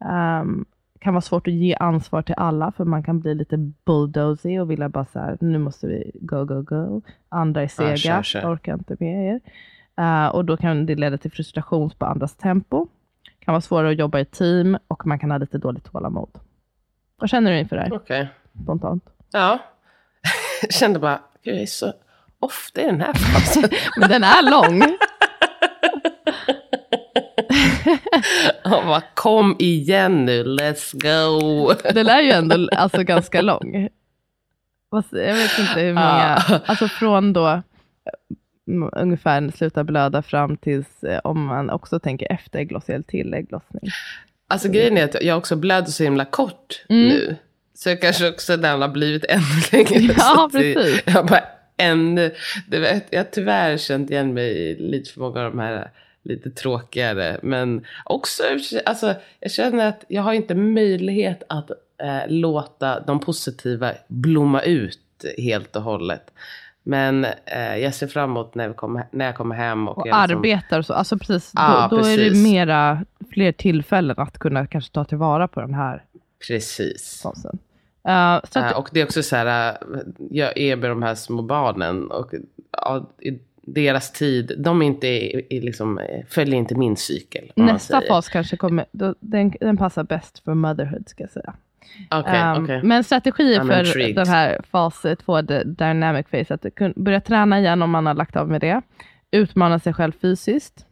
Ehm, kan vara svårt att ge ansvar till alla, för man kan bli lite bulldozy och vilja bara så här, nu måste vi go, go, go. Andra är sega, kör, kör. jag orkar inte med er. Eh, och då kan det leda till frustration på andras tempo. kan vara svårare att jobba i team och man kan ha lite dåligt tålamod. Vad känner du inför det här Okej. spontant? Ja. Jag kände bara, jag är så ofta i den här fasen. Men den är lång. Bara, kom igen nu, let's go. Den är ju ändå alltså, ganska lång. Jag vet inte hur många, Ja. alltså från då mm, ungefär sluta blöda fram tills eh, om man också tänker efter ägglossning till ägglossning. Alltså grejen är att jag också blöder så himla kort Mm. nu. Så jag kanske också den har blivit ännu längre. Ja, precis. Jag bara ännu, det vet, jag har tyvärr känt igen mig i lite för många av de här lite tråkigare. Men också, alltså jag känner att jag har inte möjlighet att eh, låta de positiva blomma ut helt och hållet. Men eh, jag ser fram emot när, kommer, när jag kommer hem. Och, Och liksom- arbetar och så. Alltså precis, Ja, då, då är det precis. mera, fler tillfällen att kunna kanske ta tillvara på den här Precis. fasen. Uh, så att, Eh, och det är också så här, eh, jag är med de här små barnen och i deras tid, de är inte, i liksom, följer inte min cykel. nästa fas kanske kommer, då, den, den passar bäst för motherhood ska jag säga. Okej, Um, okej. Men strategier I'm för intrigued. den här fas 2, the dynamic phase, att börja träna igen om man har lagt av med det. Utmana sig själv fysiskt.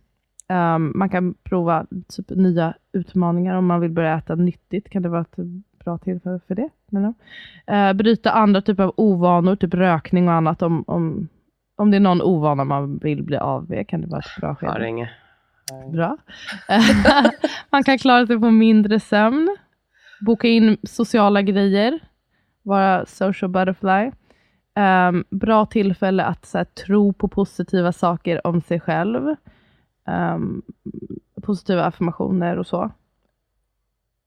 Um, man kan prova typ nya utmaningar om man vill börja äta nyttigt. Kan det vara ett bra tillfälle för det? Uh, bryta andra typer av ovanor, typ rökning och annat. Om, om, om det är någon ovana man vill bli av med kan det vara ett bra Har skede. inget. Bra. man kan klara sig på mindre sömn. Boka in sociala grejer. Vara social butterfly. Ehm, bra tillfälle att så här, tro på positiva saker om sig själv. Ehm, positiva affirmationer och så.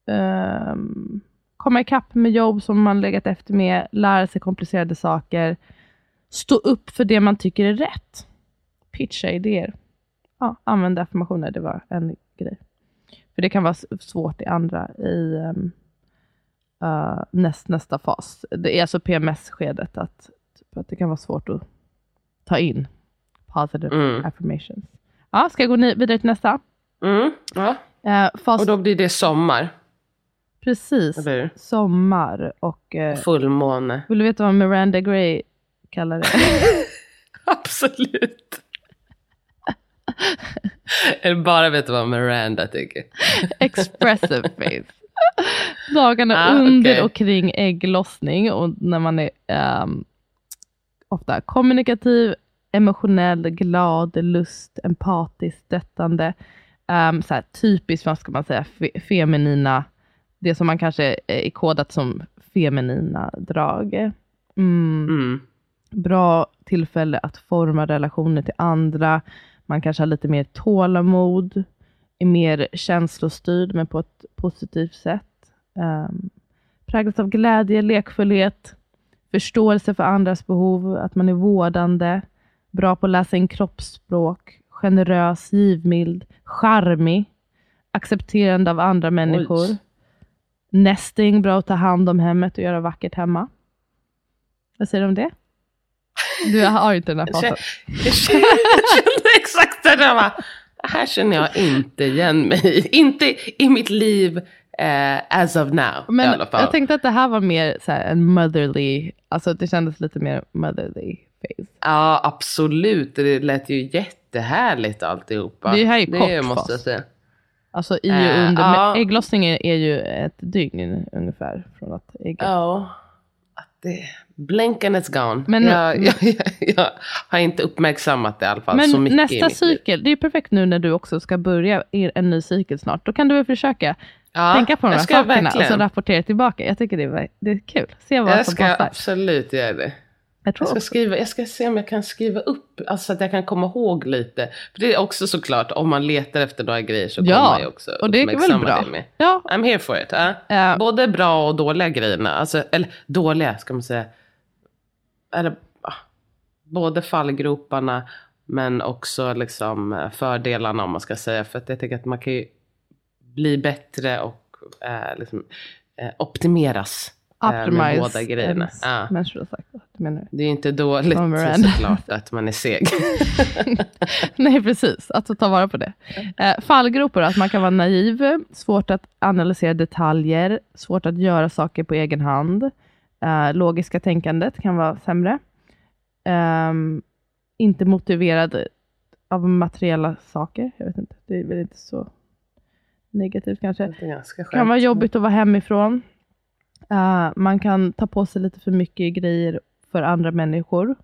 Um, komma ikapp med jobb som man legat efter med. Lära sig komplicerade saker. Stå upp för det man tycker är rätt. Pitcha idéer ja, använda affirmationer, det var en grej. För det kan vara svårt i andra, i um, uh, näst, nästa fas. Det är alltså PMS-skedet, att, typ, att det kan vara svårt att ta in positive Mm. affirmations. Ja, ska jag gå vidare till nästa? Mm, ja. Uh, fas, Och då blir det sommar, precis, sommar och... Uh, Fullmåne. vill du veta vad Miranda Gray kallar det? Absolut. Eller bara vet du vad Miranda tycker. expressive face. Dagarna Ah, under okej. och kring ägglossning och när man är ehm, ofta kommunikativ, emotionell, glad, lust, empatisk, stöttande. Um, så här, typiskt, vad ska man säga, fe- feminina, det som man kanske är kodat som feminina drag. Mm Mm. Bra tillfälle att forma relationer till andra. Man kanske har lite mer tålamod, är mer känslostyrd, men på ett positivt sätt. Um, präglas av glädje, lekfullhet, förståelse för andras behov, att man är vårdande, bra på att läsa in kroppsspråk, generös, givmild, charmig, accepterande av andra människor. Oj. Nesting, bra att ta hand om hemmet och göra vackert hemma. Vad säger du om det? Du har inte den här känner, jag känner exakt det där. va? Här känner jag inte igen mig. Inte i mitt liv eh, as of now i Men alla fall. jag tänkte att det här var mer så här, en motherly, alltså det kändes lite mer motherly face. Ja, absolut. Det lät ju jättehärligt alltihopa. Det här är ju det kort måste jag säga. Alltså i och Eh, under, ja. ägglossningen är ju ett dygn ungefär från att ägget Ja. Att det, blink and it's gone. Men- jag, jag, jag, jag har inte uppmärksammat det i alla fall så Men mycket i nästa cykel, det är ju perfekt nu när du också ska börja en ny cykel snart. Då kan du väl försöka Ja, tänka på de här sakerna och så rapportera tillbaka. Jag tycker det är, det är kul. Se vad Jag som ska passar. absolut göra det. Jag Jag ska, skriva, jag ska se om jag kan skriva upp, alltså så att jag kan komma ihåg lite. För det är också såklart, om man letar efter några grejer så Ja, kommer man ju också och det är väl bra. det med. Ja, I'm here for it. ja. Ja. Både bra och dåliga grejerna. Alltså, eller dåliga ska man säga. Eller, ah, både fallgroparna men också liksom eh, fördelarna om man ska säga. För att jag tycker att man kan ju bli bättre och eh, liksom, eh, optimeras eh, med optimize båda grejerna. Ja. Det är inte dåligt såklart att man är seg. Nej, precis. Att ta vara på det. Eh, fallgropar, att man kan vara naiv, svårt att analysera detaljer, svårt att göra saker på egen hand. Eh, logiska tänkandet kan vara sämre. Ehm, inte motiverad av materiella saker. Jag vet inte, det är väl inte så negativt kanske. Det kan vara jobbigt att vara hemifrån. Eh, man kan ta på sig lite för mycket grejer för andra människor.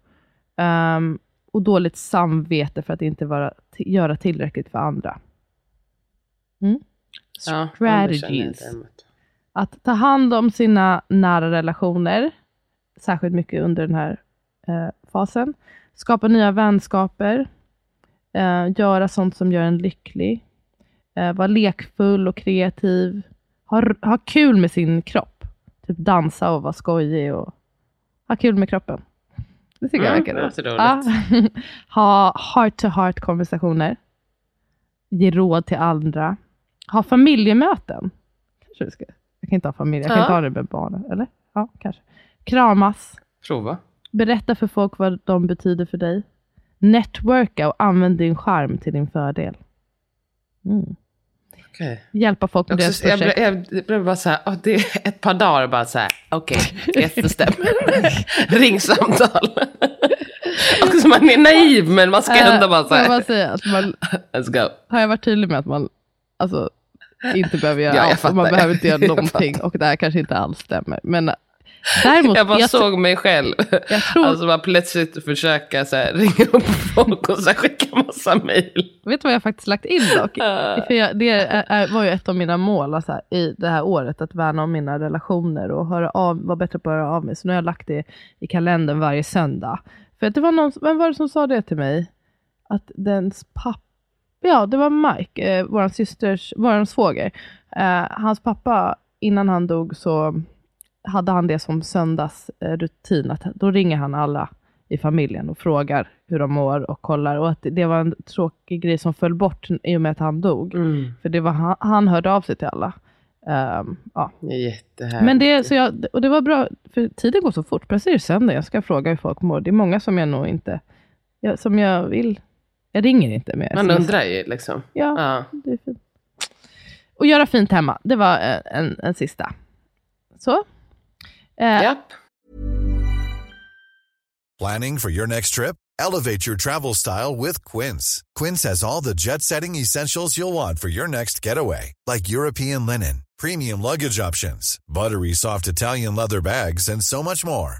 Ehm, och dåligt samvete för att inte vara, göra tillräckligt för andra. Mm. Ja, Strategies. Att ta hand om sina nära relationer, särskilt mycket under den här eh, fasen. Skapa nya vänskaper. Eh, göra sånt som gör en lycklig. Eh, vara lekfull och kreativ. Ha, ha kul med sin kropp. Typ dansa och vara skojig och ha kul med kroppen. Det tycker jag Mm, verkar det roligt. Ja. ha heart-to-heart konversationer. Ge råd till andra. Ha familjemöten. Kanske du ska. Jag kan inte ha familj. Jag kan Ja. inte ha det med barnen. Eller? Ja, kanske. Kramas. Prova. Berätta för folk vad de betyder för dig. Networka och använd din charm till din fördel. Mm. Okej. Hjälpa folk med deras jag, projekt. blev, jag blev bara så här, åh, det är ett par dagar bara så här, okej, gäststäm. Ringsamtal. Också man är naiv men man ska ändå bara så Får jag bara här, säga att man, let's go. har jag varit tydlig med att man alltså, inte behöver göra Ja, allt man behöver inte göra någonting och det här kanske inte alls stämmer. Men däremot, Jag bara jag, såg mig själv. jag tror, Alltså bara plötsligt försöka så här, ringa upp folk och så här, skicka massa mejl. vet du vad jag faktiskt lagt in dock? För jag, det är, är, var ju ett av mina mål alltså, i det här året, att värna om mina relationer och höra av, vara bättre på att höra av mig. Så nu har jag lagt det i kalendern varje söndag. För att det var någon, vem var det som sa det till mig? Att dens pappa, ja det var Mike, eh, vår systers, vår svåger. Eh, hans pappa, innan han dog så hade han det som söndagsrutin, att då ringer han alla i familjen och frågar hur de mår och kollar. Och att det- var en tråkig grej som föll bort i och med att han dog. Mm. För det var han, han hörde av sig till alla. Ehm, ja. Jättehärligt. Men det, så jag, och det var bra, för tiden går så fort. Plötsligt är det söndag, jag ska fråga hur folk mår. Det är många som jag nog inte, jag, som jag vill, jag ringer inte med. Man undrar ju liksom. Ja, Ja. det är fint. Och göra fint hemma, det var eh, en, en sista. Så. Eh, Japp. Planning for your next trip? Elevate your travel style with Quince. Quince has all the jet setting essentials you'll want for your next getaway, like European linen, premium luggage options, buttery soft Italian leather bags, and so much more.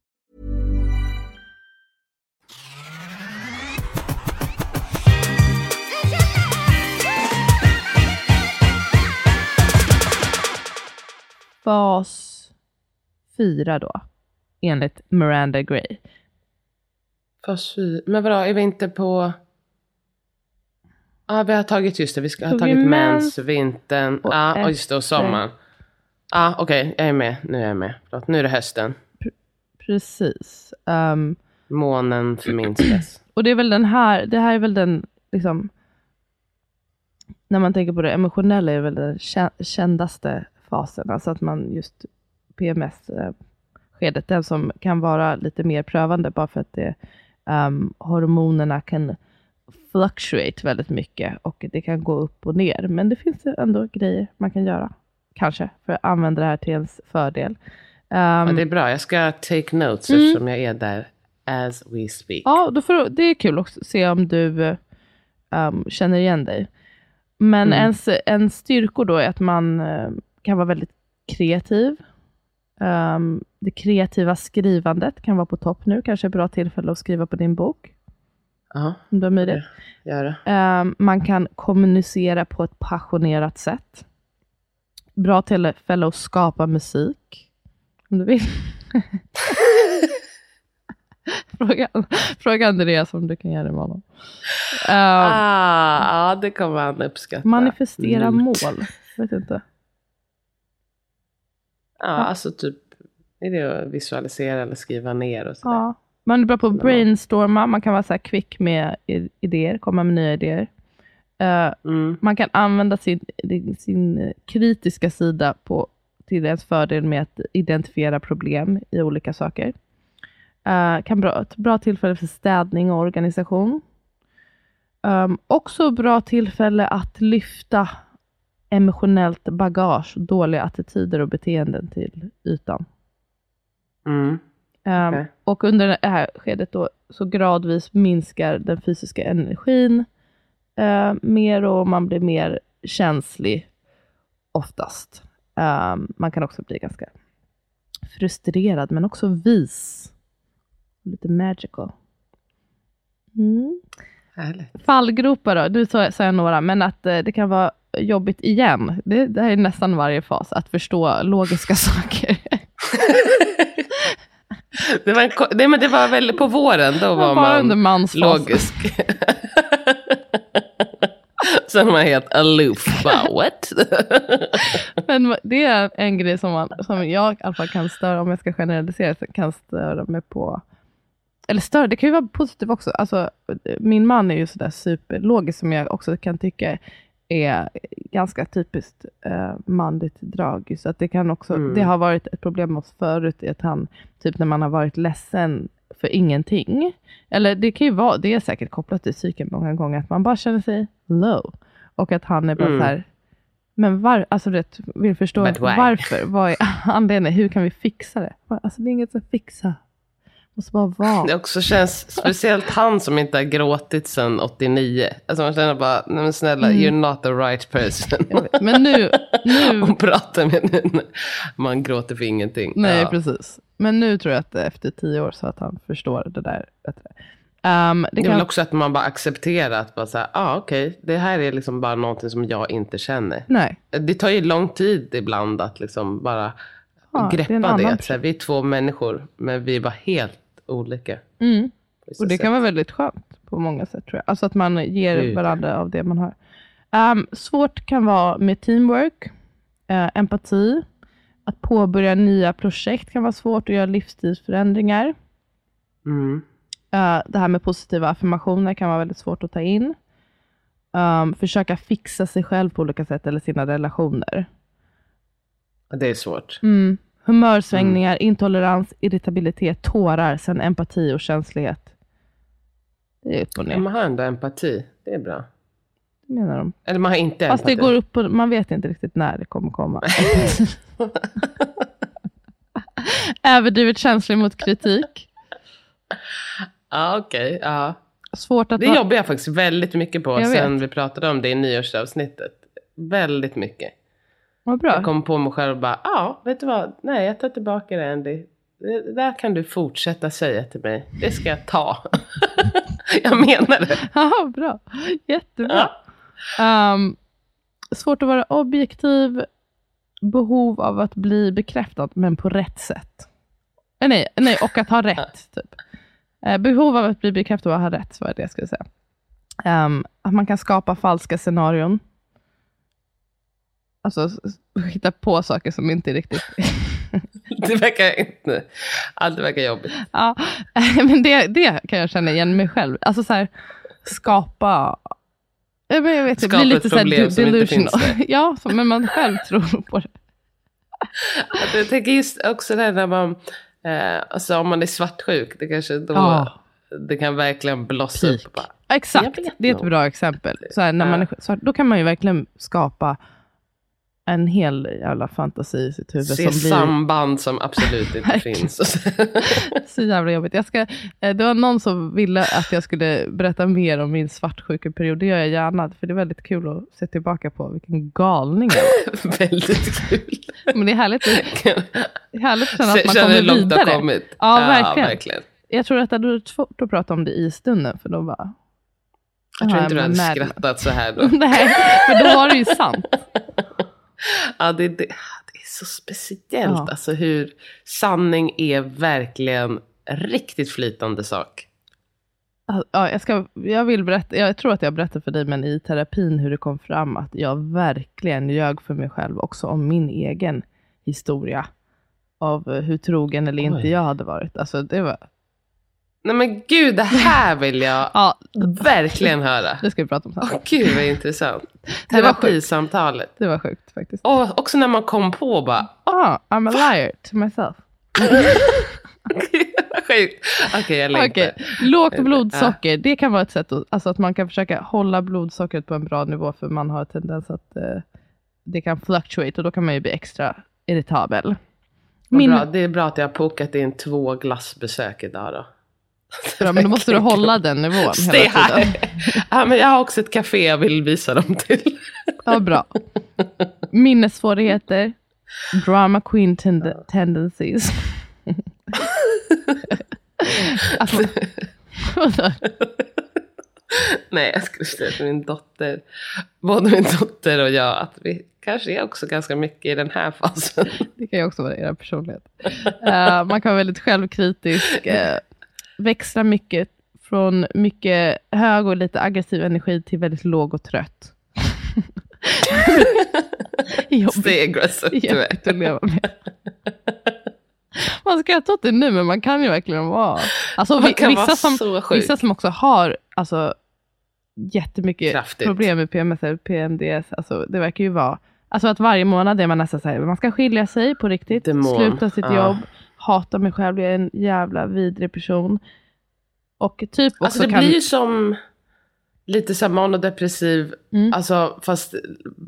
Fas fyra då, enligt Miranda Gray. Fas fy- Men vadå, är vi inte på... Ja, vi har tagit, just det, vi ska ha Tog vi tagit mens vintern, och och just det, och sommaren. Ja, okej, jag är med. Nu är jag med. Förlåt, nu är det hösten. Precis. Ehm, Månen förminskas. och det är väl den här, det här är väl den, liksom, när man tänker på det emotionella, är väl den kä- kändaste fasen. Alltså att man just PMS-skedet, den som kan vara lite mer prövande, bara för att det, ehm, hormonerna kan fluctuate väldigt mycket och det kan gå upp och ner. Men det finns ändå grejer man kan göra, kanske, för att använda det här till ens fördel. Ehm, Ja, det är bra, jag ska take notes Mm. eftersom jag är där as we speak. Ja, då får, det är kul att se om du um, känner igen dig. Men Mm. ens, en styrkor då är att man eh, kan vara väldigt kreativ. Um, det kreativa skrivandet kan vara på topp nu. Kanske ett bra tillfälle att skriva på din bok. Ja, Om du har möjlighet. gör det. Um, man kan kommunicera på ett passionerat sätt. Bra tillfälle att skapa musik. Om du vill. fråga, fråga Andreas om du kan göra det med honom. Um, Ah, ja, det kommer han uppskatta. manifestera Mm. mål. Jag vet inte. Ja, alltså typ, är det att visualisera eller skriva ner och sådär. Ja, Man är bra på att brainstorma, man kan vara så här kvick med idéer, komma med nya idéer. Eh, Mm. man kan använda sin, sin kritiska sida på, till ens fördel med att identifiera problem i olika saker. Eh, kan bra, ett bra tillfälle för städning och organisation. Um, också bra tillfälle att lyfta emotionellt bagage, dåliga attityder och beteenden till ytan. Mm. Um. Och under det här skedet då, så gradvis minskar den fysiska energin eh, mer och man blir mer känslig oftast. Um, man kan också bli ganska frustrerad men också vis. Lite magical. Mm. Fallgropar då, du sa, jag några, men att eh, det kan vara jobbigt igen. Det, det här är nästan varje fas, att förstå logiska saker. Det var, en, nej, men det var väl på våren, då var under man logisk. Sen är man helt aloof. Bara, what? Men det är en grej som, man, som jag i alla fall kan störa, om jag ska generalisera, kan störa mig på. Eller störa, det kan ju vara positivt också. Alltså, min man är ju sådär superlogisk som jag också kan tycka är ganska typiskt eh, manligt drag. Så att det, kan också, Mm. det har varit ett problem med oss förut, att han, typ när man har varit ledsen för ingenting. Eller det kan ju vara, det är säkert kopplat till psyken många gånger, att man bara känner sig low. Och att han är bara Mm. så här, men var, alltså rätt, vill förstå varför, vad är anledningen, hur kan vi fixa det? Alltså det är inget att fixa. Det måste bara vara. Det också känns, speciellt han som inte har gråtit sedan 89. Alltså man känner bara, nej men snälla, Mm. you're not the right person. Men nu, nu Och prata med nu. Man gråter för ingenting. Nej, Ja. precis. Men nu tror jag att efter tio år så att han förstår det där bättre. Um, det Det är kan, väl också att man bara accepterar att bara säga, ah, okej, det här är liksom bara någonting som jag inte känner. nej, Det tar ju lång tid ibland att liksom bara Ja, det är greppa det. Att så här, vi är två människor, men vi är bara helt olika. mm. och det kan vara väldigt skönt på många sätt tror jag. Alltså att man ger Gud. varandra av det man har. Um, svårt kan vara med teamwork, eh, empati, att påbörja nya projekt kan vara svårt att göra livsstilsförändringar. Mm. Eh, det här med positiva affirmationer kan vara väldigt svårt att ta in. Um, försöka fixa sig själv på olika sätt eller sina relationer. Det är svårt. Mm. Humörsvängningar, intolerans, irritabilitet, tårar, sen empati och känslighet. Det är upp och ner, man har ändå empati. Det är bra. det menar de. Eller man har inte Fast det går upp och man vet inte riktigt när det kommer komma. Överdrivet känslig mot kritik. Ja, okej. ja. Svårt att Det jobbar jag faktiskt väldigt mycket på Jag sen vet. vi pratade om det i nyårsavsnittet. Väldigt mycket. Vad bra. Jag kom på mig själv och bara, ja, vet du vad? Nej, jag tar tillbaka det Andy. Det där kan du fortsätta säga till mig. Det ska jag ta. jag menar det. Ja, bra. Jättebra. Ehm, svårt att vara objektiv. Behov av att bli bekräftad, men på rätt sätt. Eh, nej, nej, och att ha rätt. Typ. Eh, behov av att bli bekräftad och ha rätt, var det jag skulle säga. Ehm, att man kan skapa falska scenarion. Alltså hitta på saker som inte är riktigt... Det verkar inte... Allt verkar jobbigt. ja, men det, det kan jag känna igen mig själv. Alltså så här, skapa... Men Jag vet, det Skapa blir ett lite så här problem de- som inte delusional. finns där. ja, så, men man själv tror på det. Alltså, Jag tänker just också det här när man... Eh, alltså om man är svartsjuk, det kanske då... Ja. Det kan verkligen blossa Peak. upp. Bara, Exakt, det är ett bra exempel. Så här, när man är, här, då kan man ju verkligen skapa en hel jävla fantasi i sitt huvud se som blir samband som absolut inte finns. Så- jävla jobbigt. Jag ska, eh, det var någon som ville att jag skulle berätta mer om min svartsjukeperiod. Det gör jag gärna, för det är väldigt kul att se tillbaka på vilken galning jag var. Väldigt kul. Men det är härligt, det är härligt att känna att man kommer långt vidare. kommit. Ja, verkligen. verkligen. Jag tror att det hade varit svårt att prata om det i stunden, för då bara... Jag tror Ja, inte du hade skrattat så här då. Nej, för då var det ju sant. Ja, det, det, det är så speciellt. Ja. Alltså hur sanning är verkligen riktigt flytande sak. Ja, jag, ska, jag vill berätta, jag tror att jag berättade för dig, men i terapin hur det kom fram att jag verkligen ljög för mig själv också om min egen historia. Av hur trogen eller inte Oj. jag hade varit. Alltså det var, Nej men gud, det här vill jag Ja, verkligen höra. det ska vi prata om sen. Åh gud vad intressant. Det var sjukt. Terapisamtalet. Det var sjukt faktiskt. Och också när man kom på bara, Ah, I'm a liar to myself. sjukt. Okej, jag längtar. Okej, Lågt blodsocker, det kan vara ett sätt att, alltså att man kan försöka hålla blodsockret på en bra nivå för man har tendens att eh, det kan fluctuate och då kan man ju bli extra irritabel. Min, Bra. Det är bra att jag har pokat in två glassbesök idag då. bra, men då måste du hålla den nivån Stay hela tiden. high. Ja, men jag har också ett café jag vill visa dem till. Ja, bra. Minnessvårigheter, drama queen tend- tendencies. alltså? Nej, jag skulle säga till min dotter, både min dotter och jag, att vi kanske är också ganska mycket i den här fasen. Det kan ju också vara er personlighet. Eh, man kan vara väldigt självkritisk, uh, växla mycket från mycket hög och lite aggressiv energi till väldigt låg och trött. Jobbigt, du är. jobbigt att leva med. Man ska ta det nu, men man kan ju verkligen vara... Alltså, vi, vissa, vara som, vissa som också har alltså, jättemycket Kraftigt. problem med PMS eller PMDS, alltså, det verkar ju vara... Alltså att varje månad är man nästan så här, man ska skilja sig på riktigt, Demon. sluta sitt Ja. jobb, hata mig själv, jag är en jävla vidrig person. Och typ också Alltså det kan... blir ju som lite så här manodepressiv, Mm. alltså fast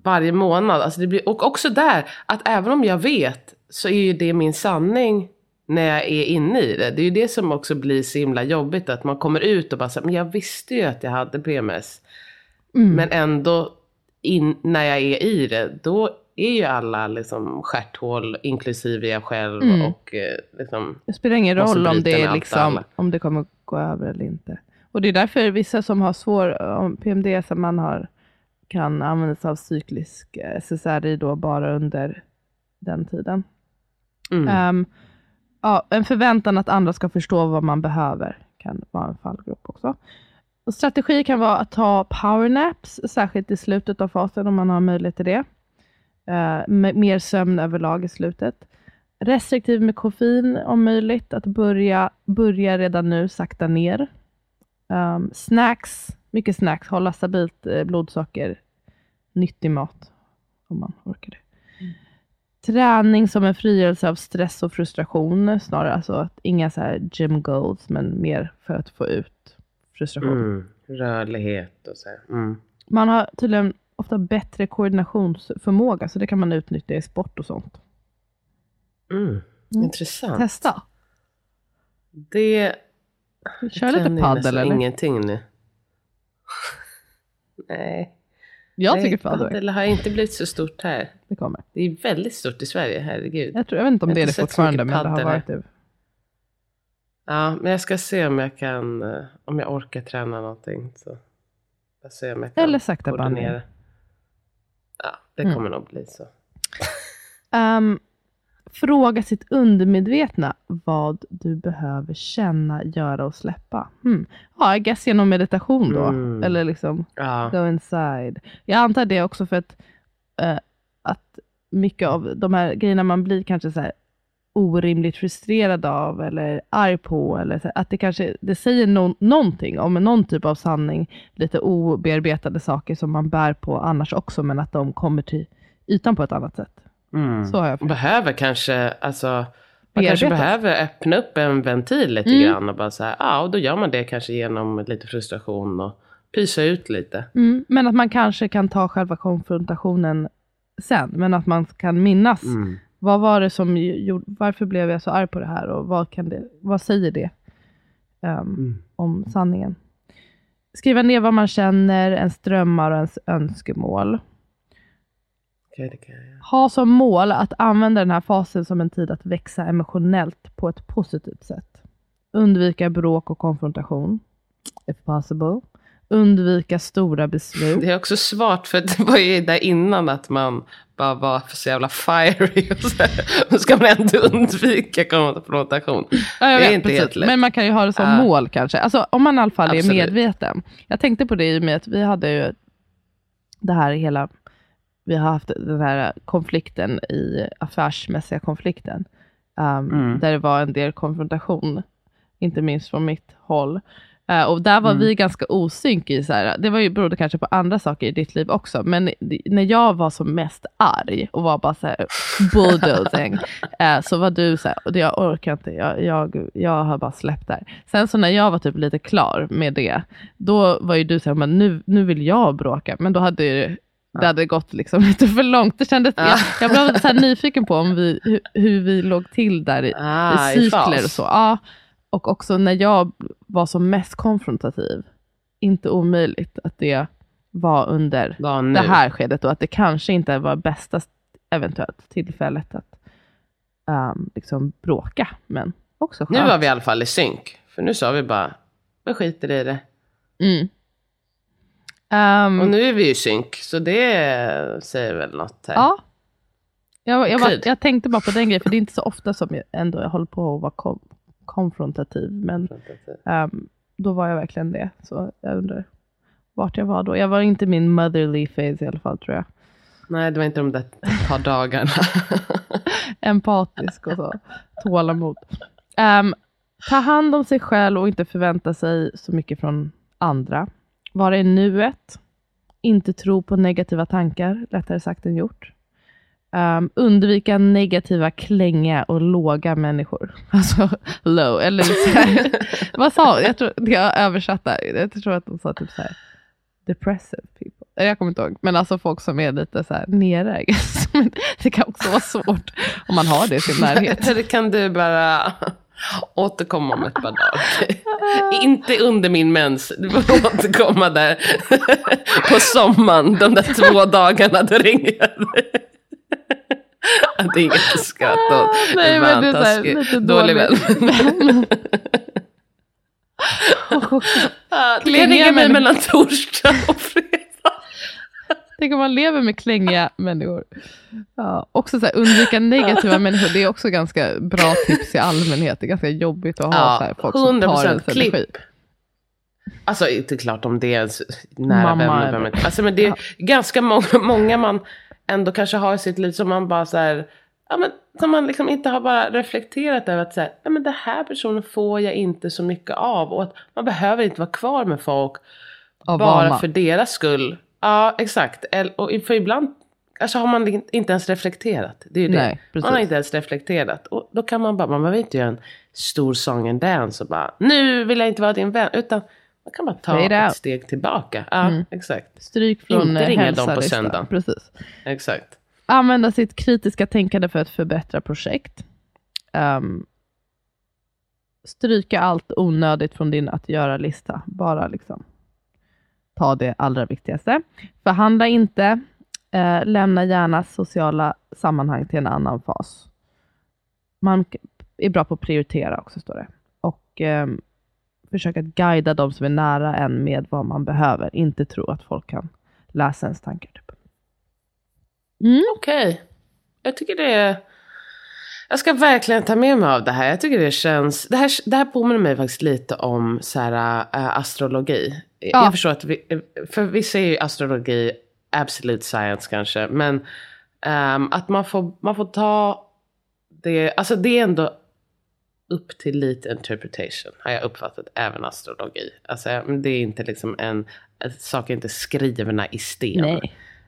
varje månad. Alltså det blir, och också där, att även om jag vet så är ju det min sanning när jag är inne i det. Det är ju det som också blir så himla jobbigt, att man kommer ut och bara här, men jag visste ju att jag hade PMS. Mm. Men ändå, in, när jag är i det, då är ju alla liksom stjärthål, inklusive jag själv. Mm. Och eh, liksom, Det spelar ingen roll om det, är liksom, om det kommer gå över eller inte. Och det är därför vissa som har svår PMDS, att man har, kan använda sig av cyklisk eh, SSRI då bara under den tiden. mm. Ehm, ja, en förväntan att andra ska förstå vad man behöver kan vara en fallgrop också. Och strategi kan vara att ta powernaps, särskilt i slutet av fasen om man har möjlighet till det. Uh, mer sömn överlag i slutet. Restriktiv med koffein om möjligt, att börja, börja redan nu, sakta ner. Ehm, snacks, mycket snacks, hålla stabilt eh, blodsocker, nyttig mat om man orkar det. Träning som en frigörelse av stress och frustration snarare. Alltså att inga så här gym goals, men mer för att få ut frustration. Mm. Rörlighet och så. Mm. Man har tydligen ofta bättre koordinationsförmåga, så det kan man utnyttja i sport och sånt. Mm. Mm. Intressant. Testa. Det Kör lite paddel nästan eller? ingenting nu. Nej. Jag Nej, tycker paddel. paddel har inte blivit så stort här. Det kommer. Det är väldigt stort i Sverige, herregud. Jag, tror, jag vet inte om Jag det är det fortfarande, men det har varit det. Ja, men jag ska se om jag kan, eh, om jag orkar träna någonting. Så jag ser om jag kan Eller sakta koordinera. bandning. Det Mm. kommer nog bli så. Ehm, fråga sitt undermedvetna vad du behöver känna, göra och släppa. Hmm. Ja, I guess genom meditation då. Mm. Eller liksom Ja, go inside. Jag antar det också för att, eh, att mycket av de här grejerna man blir kanske så här orimligt frustrerad av eller arg på. Eller så, att det kanske det säger no någonting om någon typ av sanning, lite obearbetade saker som man bär på annars också, men att de kommer till ytan på ett annat sätt. mm. Så har jag behöver kanske, alltså, man kanske Bearbetas. behöver öppna upp en ventil lite Mm. grann och bara så här, ja, och då gör man det kanske genom lite frustration och pysa ut lite. Mm, men att man kanske kan ta själva konfrontationen sen, men att man kan minnas. Mm. Vad var det som gjorde, varför blev jag så arg på det här och vad, kan det, vad säger det ehm, Mm. om sanningen? Skriva ner vad man känner, ens drömmar och ens önskemål. Jag göra. Ha som mål att använda den här fasen som en tid att växa emotionellt på ett positivt sätt. Undvika bråk och konfrontation, if possible. Undvika stora beslut. Det är också svårt för det var ju där innan att man bara var för så jävla fiery och så ska man ändå undvika konfrontation. Ja, Det är vet, inte precis. helt lätt. Men man kan ju ha det som Ja. mål kanske. Alltså om man i alla fall är Absolut. medveten. Jag tänkte på det i och med att vi hade ju det här hela, vi har haft den här konflikten i affärsmässiga konflikten. Um, Mm. Där det var en del konfrontation inte minst från mitt håll. Eh, och där var Mm. vi ganska osynk i, så här, det var ju, berodde kanske på andra saker i ditt liv också, men när jag var som mest arg och var bara så här bulldozing, eh, så var du så här, jag orkar inte, jag, jag, jag har bara släppt där. Sen så när jag var typ lite klar med det, då var ju du så här, men nu, nu vill jag bråka, men då hade ju det hade gått liksom lite för långt. Det kändes, jag, jag blev så här nyfiken på om vi, hur, hur vi låg till där i, Ah, i i cykler fas. och så. Ja, och också när jag var som mest konfrontativ, inte omöjligt att det var under nu. det här skedet och att det kanske inte var bästa eventuellt tillfället att ehm, liksom bråka, men också Nu skönt. var vi i alla fall i synk. För nu sa vi bara, vi skiter i det. Mm. Ehm, Och nu är vi i synk, så det säger väl något här. Ja. Jag, jag, var, jag tänkte bara på den grejen, för det är inte så ofta som jag ändå jag håller på att vara konfrontativ. Men ehm, då var jag verkligen det. Så jag undrar vart jag var då. Jag var inte min motherly phase i alla fall tror jag. Nej, det var inte de där par dagarna. Empatisk och så. Tålamod. Ehm, ta hand om sig själv och inte förvänta sig så mycket från andra. Vara i nuet. Inte tro på negativa tankar, lättare sagt än gjort. Um, undvika negativa, klänga och låga människor. Alltså low, eller så här, vad sa jag? tror, jag översatte, jag tror att de sa typ så här depressive people. Jag kommer inte ihåg, men alltså folk som är lite så här nere. Det kan också vara svårt om man har det i sin närhet. Eller kan du bara återkomma om ett par dagar? inte under min mens. Du får återkomma där på sommaren. De där två dagarna, då ringer jag dig. Det är inget att skratta åt. Nej, men det är så lite Dålig vän. Ja, Klänga mig mellan torsdag och fredag. Tänk om man lever med klängiga människor. Ja, också så här, undvika negativa människor. Det är också ganska bra tips i allmänhet. Det är ganska jobbigt att ha så här, folk som tar 100% ens energi. Alltså inte klart om det är ens nära Mamma vänner. Alltså, men det är ganska många, många man ändå kanske har i sitt liv som man bara så här, ja, men, som man liksom inte har bara reflekterat över att så här, ja, men den här personen får jag inte så mycket av. Och att man behöver inte vara kvar med folk Av bara för deras skull. Ja, exakt. Och för ibland alltså har man inte ens reflekterat. Det är ju det. Nej, man har inte ens reflekterat. Och då kan man bara, man behöver inte göra en stor song and dance och bara, nu vill jag inte vara din vän. Utan man kan bara ta Fade ett out. steg tillbaka. Ja, Mm. exakt. Stryk från Inte eh, ringa dem på söndagen. Precis. Exakt. Använda sitt kritiska tänkande för att förbättra projekt. Ehm, stryka allt onödigt från din att göra-lista. Bara liksom ta det allra viktigaste. Förhandla inte. Eh, lämna gärna sociala sammanhang till en annan fas. Man är bra på att prioritera också, står det. Och ehm, försöka att guida de som är nära en med vad man behöver. Inte tro att folk kan läsa ens tankar. Typ. Mm. Okej. Jag tycker det är... Jag ska verkligen ta med mig av det här. Jag tycker det känns... Det här, det här påminner mig faktiskt lite om så här, äh, astrologi. Ja. Jag förstår att vi... För vissa är ju astrologi absolute science kanske. Men ehm, att man får, man får ta det... Alltså det är ändå upp till lite interpretation. Har jag uppfattat även astrologi. Alltså det är inte liksom en... Saker är inte skrivna i sten.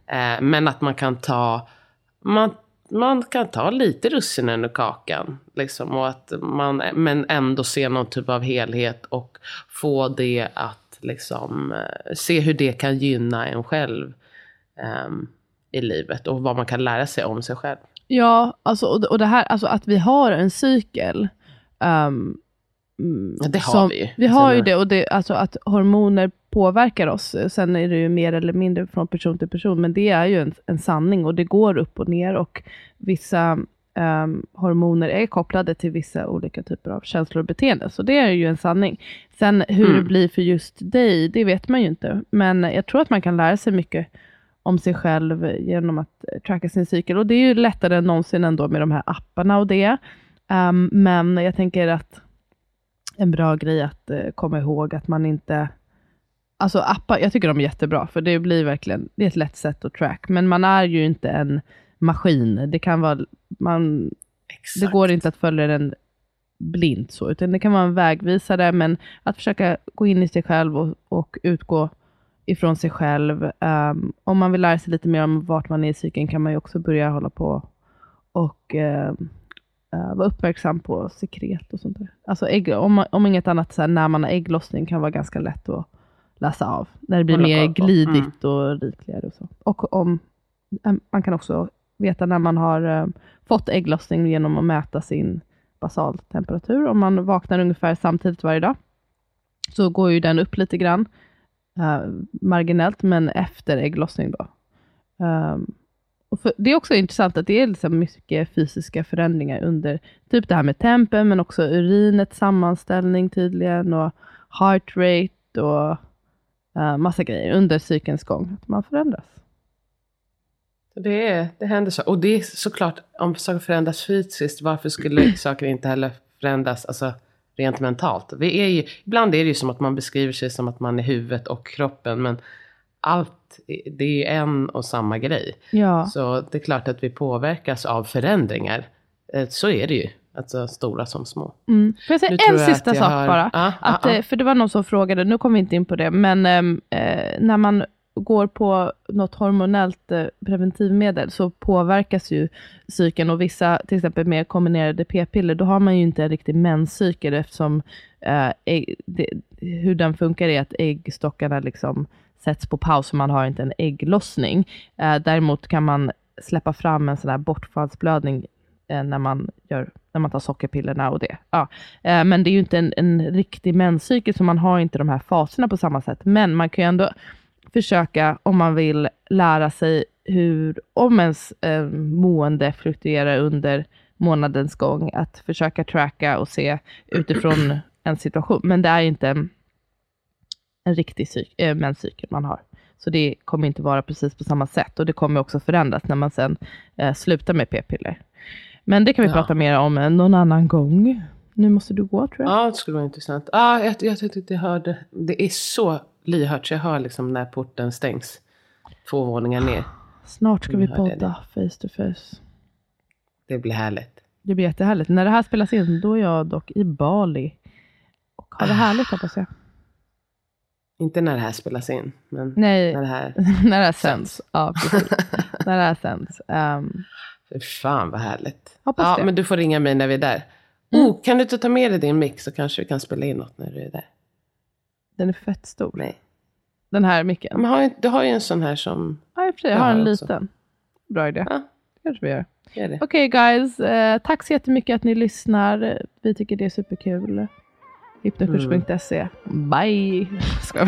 Eh, men att man kan ta, man, man kan ta lite russinen ur kakan. Liksom, och att man, men ändå se någon typ av helhet och få det att liksom, eh, se hur det kan gynna en själv ehm, i livet. Och vad man kan lära sig om sig själv. Ja, alltså, och, det- och det här, alltså att vi har en cykel. Ja, det har vi ju. Vi har ju det och det, alltså att hormoner påverkar oss. Sen är det ju mer eller mindre från person till person, men det är ju en, en sanning och det går upp och ner och vissa ehm, hormoner är kopplade till vissa olika typer av känslor och beteenden. Så det är ju en sanning. Sen hur Mm. det blir för just dig, det vet man ju inte. Men jag tror att man kan lära sig mycket om sig själv genom att eh, tracka sin cykel. Och det är ju lättare än någonsin ändå med de här apparna och det. Um, men jag tänker att en bra grej att uh, komma ihåg att man inte... Alltså appar, jag tycker de är jättebra, för det blir verkligen, det är ett lätt sätt att track. Men man är ju inte en maskin. Det kan vara, man, det går inte att följa den blint så, utan det kan vara en vägvisare, men att försöka gå in i sig själv och, och utgå ifrån sig själv. Um, om man vill lära sig lite mer om vart man är i cykeln kan man ju också börja hålla på och um, uh, vara uppmärksam på sekret och sånt där. Alltså ägg, om, om inget annat, så här, när man har ägglossning kan vara ganska lätt att läsa av. När det blir Hålla mer glidigt och rikligare och så. Och om, um, man kan också veta när man har um, fått ägglossning genom att mäta sin basaltemperatur. Om man vaknar ungefär samtidigt varje dag, så går ju den upp lite grann eh, marginellt, men efter ägglossning då. Ehm, och för, det är också intressant att det är liksom mycket fysiska förändringar under, typ det här med tempen, men också urinets sammanställning tydligen, och heart rate och uh, massa grejer under cykelns gång. Att man förändras. Det, är, det händer så. Och det är såklart, om saker förändras fysiskt, varför skulle saker inte heller förändras alltså, rent mentalt? Vi är ju, ibland är det ju som att man beskriver sig som att man är huvudet och kroppen, men allt, det är en och samma grej. Ja. Så det är klart att vi påverkas av förändringar. Eh, Så är det ju. Alltså stora som små. Mm. Får jag säga en sista sak har- bara? Ja, att, eh, För det var någon som frågade, nu kommer vi inte in på det, men ehm, eh, när man går på något hormonellt eh, preventivmedel så påverkas ju cykeln och vissa, till exempel med kombinerade p-piller, då har man ju inte en riktig menscykel eftersom eh, ägg, det, hur den funkar är att äggstockarna liksom sätts på paus och man har inte en ägglossning. Eh, däremot kan man släppa fram en sån här bortfallsblödning eh, när, man gör, när man tar sockerpillerna och det. Ja. Eh, men det är ju inte en, en riktig menscykel, så man har inte de här faserna på samma sätt. Men man kan ju ändå försöka, om man vill lära sig hur, om ens eh, mående fluktuerar under månadens gång, att försöka tracka och se utifrån en situation. Men det är inte en, riktig cyk, eh, menscykel man har. Så det kommer inte vara precis på samma sätt och det kommer också förändras när man sen eh, slutar med p-piller. Men det kan vi Ja. prata mer om eh, någon annan gång. Nu måste du gå tror jag. Ja, det skulle vara intressant. Ja, jag, jag tyckte att jag hörde. Det är så lyhört så jag hör liksom när porten stängs. Två våningar ner. Snart ska vi podda face to face. Det blir härligt. Det blir jättehärligt. När det här spelas in, då är jag dock i Bali. Och har det Ah. härligt hoppas jag. Inte när det här spelas in. Men Nej, när det här. när det här sänds. Ja, precis. när det här sänds. Um, Fy fan vad härligt. Hoppas ja, det. men du får ringa mig när vi är där. Mm. Oh, kan du inte ta med dig din mix så kanske vi kan spela in något när du är där. den är fett stor. Nej. Den här micken. Men har, du har ju en sån här som... Ja, i och för sig. Jag har en också. liten. Bra idé. Ja. Det kanske vi gör. Okej guys, eh, tack så jättemycket att ni lyssnar. Vi tycker det är superkul. Hypnokurs.se. Bye! Ska jag